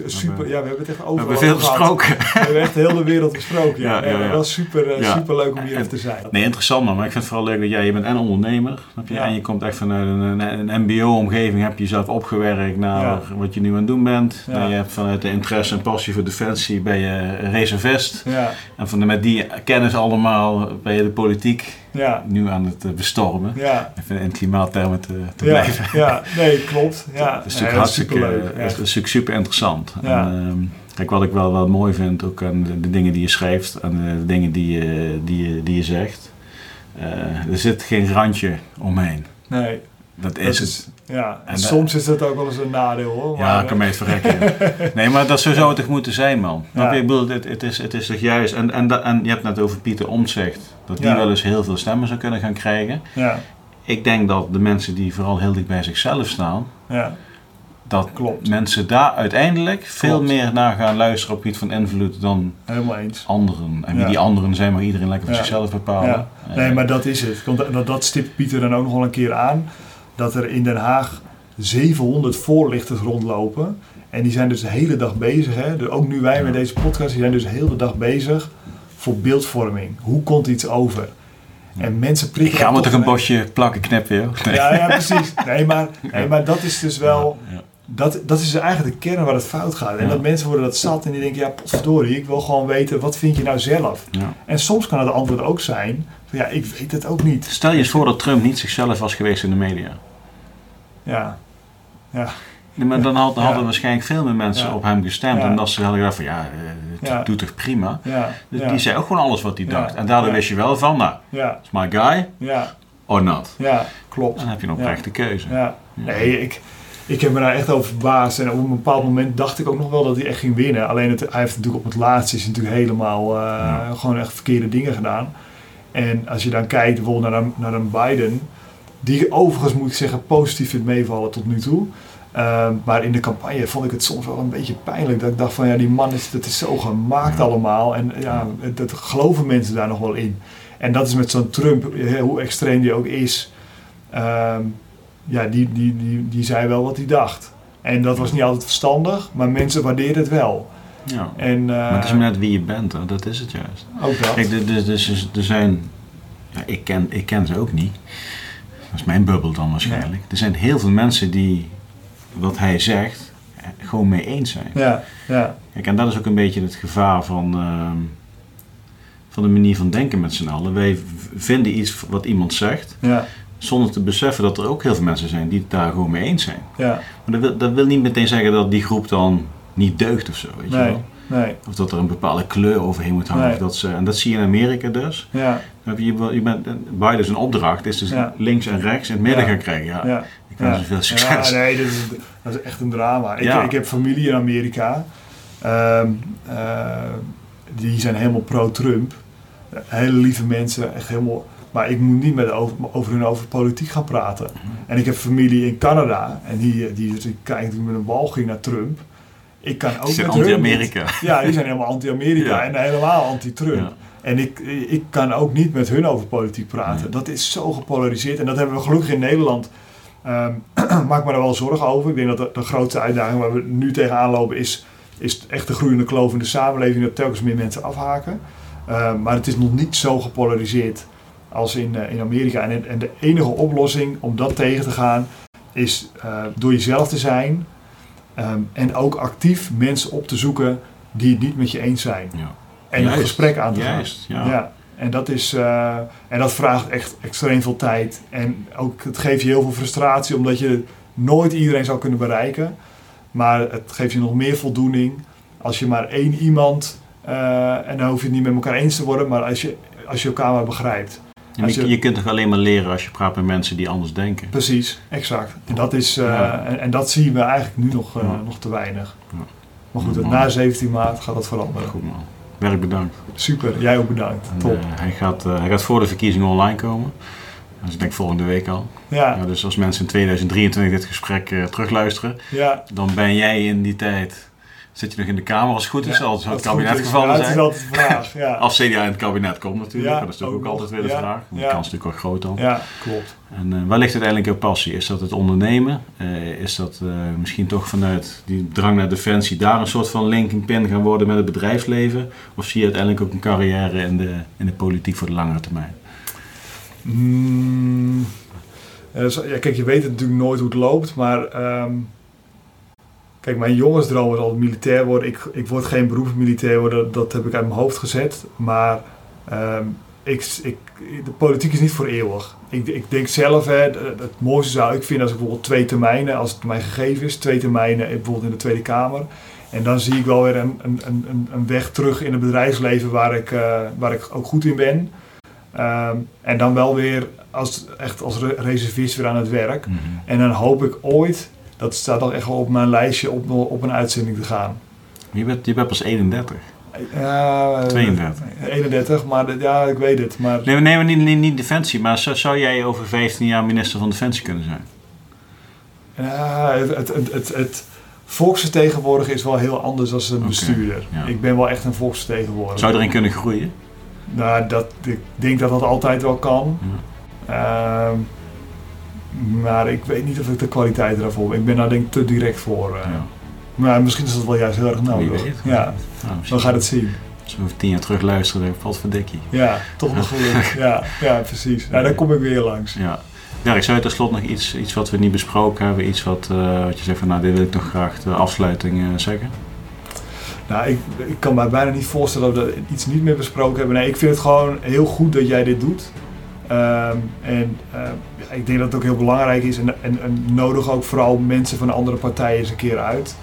super. Ja, we hebben het echt over. We hebben veel gesproken. We hebben echt heel de wereld gesproken. Ja, ja, ja, was super, uh, super leuk om hier even te zijn. Nee, interessant man. Maar ik vind het vooral leuk dat jij, je bent en ondernemer. Snap je? En je komt echt vanuit een, een, een MBO-omgeving. Heb je jezelf opgewerkt naar wat je nu aan het doen bent. Nou, je hebt vanuit de interesse en passie voor defensie ben je reservist. Ja. En van de, met die kennis allemaal ben je de politiek ja. nu aan het bestormen. Ja. Even in klimaattermen te, te ja. blijven. Ja, nee, klopt. Ja. Dat is natuurlijk hartstikke leuk. Ja. Dat is natuurlijk super interessant. En, Kijk, wat ik wel, wel mooi vind ook aan de, dingen die je schrijft, en de, dingen die je, die je, die je zegt. er zit geen randje omheen. Nee. Dat is het. Ja, en, soms is dat ook wel eens een nadeel hoor. Ja, ik kan mij het verrekken. nee, maar dat zou het toch moeten zijn, man. Ja. Ik bedoel, het, het, is, het is toch juist. En, en, en je hebt net over Pieter Omtzigt. Dat die wel eens heel veel stemmen zou kunnen gaan krijgen. Ja. Ik denk dat de mensen die vooral heel dicht bij zichzelf staan. Ja. Dat Klopt. mensen daar uiteindelijk veel meer naar gaan luisteren op iets van invloed dan Helemaal eens. anderen. En wie die anderen zijn, mag iedereen lekker voor zichzelf bepalen. Nee, maar dat is het. Dat, dat stipt Pieter dan ook nog wel een keer aan dat er in Den Haag 700 voorlichters rondlopen. En die zijn dus de hele dag bezig. Hè? ook nu wij met deze podcast, die zijn dus de hele dag bezig voor beeldvorming. Hoe komt iets over? En mensen prikken. Ik ga me toch een bosje plakken knippen, joh. Ja, ja, precies. Nee maar, nee, maar dat is dus wel. Dat, dat is eigenlijk de kern waar het fout gaat. En dat mensen worden dat zat en die denken: ja, potverdorie, ik wil gewoon weten, wat vind je nou zelf? En soms kan het antwoord ook zijn: van, ja, ik weet het ook niet. Stel je eens voor dat Trump niet zichzelf was geweest in de media. Ja. Ja. Maar dan hadden, hadden waarschijnlijk veel meer mensen op hem gestemd. En dat ze hadden gedacht van ja, eh, het doet toch prima. Dus die zei ook gewoon alles wat hij dacht. En daardoor wist je wel van, nou, is my guy ja. or not. Ja, klopt. Dan heb je een oprechte keuze. Ja. Nee, ik, ik heb me daar echt over verbaasd. En op een bepaald moment dacht ik ook nog wel dat hij echt ging winnen. Alleen het, hij heeft natuurlijk op het laatste is natuurlijk helemaal uh, gewoon echt verkeerde dingen gedaan. En als je dan kijkt bijvoorbeeld naar een, naar een Biden die overigens moet ik zeggen positief vindt meevallen tot nu toe. Ehm, maar in de campagne vond ik het soms wel een beetje pijnlijk. Dat ik dacht van ja, die man is, dat is zo gemaakt allemaal. En ja, dat geloven mensen daar nog wel in. En dat is met zo'n Trump, hoe extreem die ook is. Ehm, ja, die, die, die, die zei wel wat hij dacht. En dat was niet altijd verstandig, maar mensen waardeerden het wel. Ja. En, uh, maar het is net wie je bent, hè? dat is het juist. Ook dat. Kijk, dus, dus, er zijn, ja, ik, ken, ik ken ze ook niet. Dat is mijn bubbel dan waarschijnlijk. Er zijn heel veel mensen die wat hij zegt eh, gewoon mee eens zijn. Ja, ja. Kijk, en dat is ook een beetje het gevaar van, ehm, van de manier van denken met z'n allen. Wij vinden iets wat iemand zegt, ja. zonder te beseffen dat er ook heel veel mensen zijn die het daar gewoon mee eens zijn. Ja. Maar dat wil, dat wil niet meteen zeggen dat die groep dan niet deugt of zo, weet je wel. Nee. Of dat er een bepaalde kleur overheen moet hangen. Of dat ze, en dat zie je in Amerika dus. Ja. heb je, je bent, Biden zijn opdracht is dus links en rechts in het midden gaan krijgen. Ja. ja. Ik wens veel succes. Ja, nee, dat is, dat is echt een drama. Ik, ik heb familie in Amerika. Ehm, eh, die zijn helemaal pro-Trump. Hele lieve mensen, echt helemaal... Maar ik moet niet met over, over hun over politiek gaan praten. Mhm. En ik heb familie in Canada. En die, die, die kijkt met een walging naar Trump ik kan ook zijn anti-Amerika. Ja, die zijn helemaal anti-Amerika en helemaal anti-Trump. En ik, ik kan ook niet met hun over politiek praten. Dat is zo gepolariseerd. En dat hebben we gelukkig in Nederland. Um, maak me daar wel zorgen over. Ik denk dat de, grootste uitdaging waar we nu tegenaan lopen is, is echt de groeiende kloof in de samenleving. Dat telkens meer mensen afhaken. Um, maar het is nog niet zo gepolariseerd als in, uh, in Amerika. En, en de enige oplossing om dat tegen te gaan is uh, door jezelf te zijn Ehm, en ook actief mensen op te zoeken die het niet met je eens zijn. Ja. En een gesprek aan te gaan. Juist, ja. ja. En, dat is, uh, en dat vraagt echt extreem veel tijd. En ook, het geeft je heel veel frustratie, omdat je nooit iedereen zou kunnen bereiken. Maar het geeft je nog meer voldoening als je maar één iemand, uh, en dan hoef je het niet met elkaar eens te worden, maar als je, als je elkaar maar begrijpt je, je, kunt toch alleen maar leren als je praat met mensen die anders denken. Precies, exact. En dat, is, uh, en, en, dat zien we eigenlijk nu nog, uh, ja. nog te weinig. Ja. Maar goed, na 17 maart gaat dat veranderen. Goed man. Werk bedankt. Super, jij ook bedankt. En, Top. Uh, hij, gaat, hij gaat voor de verkiezingen online komen. Dus ik denk volgende week al. Ja. ja dus als mensen in 2023 dit gesprek terugluisteren, ja. dan ben jij in die tijd Zit je nog in de Kamer als het goed is, als het kabinet gevallen zijn? dat is altijd de vraag, ja. als CDA in het kabinet komt natuurlijk, dat is natuurlijk ook, altijd weer de vraag. De kans is natuurlijk wel groot dan. Ja, klopt. En uh, waar ligt uiteindelijk jouw passie? Is dat het ondernemen? Uh, is dat uh, misschien toch vanuit die drang naar defensie daar een soort van linking pin gaan worden met het bedrijfsleven? Of zie je uiteindelijk ook een carrière in de, in de politiek voor de langere termijn? Mm, ja, kijk, je weet het natuurlijk nooit hoe het loopt, maar... Um, Kijk, mijn jongensdroom is altijd militair worden. Ik, ik word geen beroepsmilitair worden, dat heb ik uit mijn hoofd gezet. Maar um, ik, ik, de politiek is niet voor eeuwig. Ik, ik denk zelf, hè, het mooiste zou ik vinden als ik bijvoorbeeld twee termijnen, als het mij gegeven is, twee termijnen bijvoorbeeld in de Tweede Kamer. En dan zie ik wel weer een, een, een, een weg terug in het bedrijfsleven waar ik, waar ik ook goed in ben. Ehm, en dan wel weer als, echt als reservist weer aan het werk. Mhm. En dan hoop ik ooit, dat staat al echt wel op mijn lijstje, op, op een uitzending te gaan. Je bent, je bent pas 31. Uh, 32. 31, maar ja, ik weet het. Maar... Nee, we nemen niet, niet, niet Defensie, maar zou, zou jij over 15 jaar minister van Defensie kunnen zijn? Ja, het, het, het, het, het volksvertegenwoordiger is wel heel anders dan een bestuurder. Ik ben wel echt een volksvertegenwoordiger. Zou je erin kunnen groeien? Nou, dat, ik denk dat dat altijd wel kan. Ehm, maar ik weet niet of ik de kwaliteit eraf heb. Ik ben daar denk ik te direct voor. Uh. Maar misschien is dat wel juist heel erg nodig. Ja, nou, dan gaat het zien. Als we tien jaar terug luisteren, valt verdikkie. Ja, toch nog gelukkig. ja, ja, precies. Nou, dan kom ik weer langs. Ja. Ja, ik zou tenslotte nog iets, iets wat we niet besproken hebben, iets wat, uh, wat je zegt van nou dit wil ik nog graag de afsluiting uh, zeggen? Nou, ik, ik kan me bijna niet voorstellen dat we iets niet meer besproken hebben. Nee, ik vind het gewoon heel goed dat jij dit doet. Um, en uh, ik denk dat het ook heel belangrijk is en, en, en, nodig ook vooral mensen van andere partijen eens een keer uit.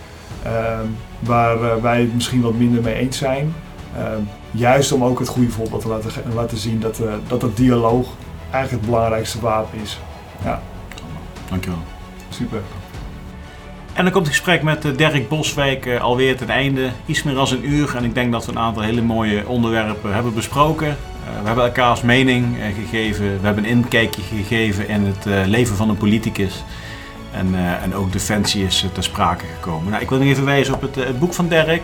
Um, waar uh, wij het misschien wat minder mee eens zijn. Um, juist om ook het goede voorbeeld te laten, laten zien dat, uh, dat dat dialoog eigenlijk het belangrijkste wapen is. Ja. Dankjewel. Super. En dan komt het gesprek met eh, Dirk Boswijk alweer ten einde. Iets meer dan een uur. En ik denk dat we een aantal hele mooie onderwerpen hebben besproken. Uh, we hebben elkaars mening gegeven. We hebben een inkijkje gegeven in het leven van een politicus. En, en ook defensie is ter sprake gekomen. Nou, ik wil nog even wijzen op het, boek van Dirk.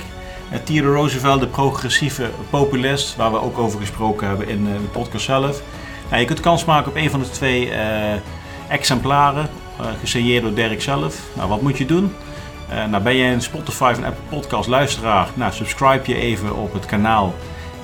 Theodore Roosevelt, de progressieve populist. Waar we ook over gesproken hebben in de podcast zelf. Nou, je kunt kans maken op een van de twee exemplaren. Uh, gesigneerd door Dirk zelf. Nou, wat moet je doen? Nou, ben je een Spotify en Apple Podcast luisteraar? Nou, subscribe je even op het kanaal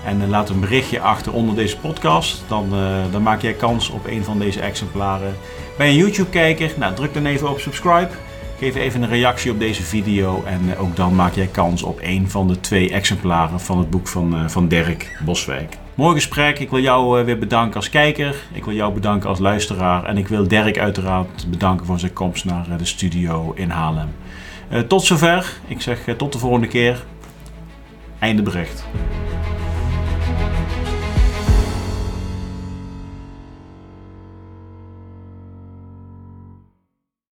en uh, laat een berichtje achter onder deze podcast. Dan, dan maak jij kans op een van deze exemplaren. Ben je een YouTube-kijker? Nou, druk dan even op subscribe. Geef even een reactie op deze video en ook dan maak jij kans op een van de twee exemplaren van het boek van, van Dirk Boswijk. Mooi gesprek. Ik wil jou eh, weer bedanken als kijker. Ik wil jou bedanken als luisteraar. En ik wil Dirk uiteraard bedanken voor zijn komst naar eh, de studio in Haarlem. Eh, tot zover. Ik zeg tot de volgende keer. Einde bericht.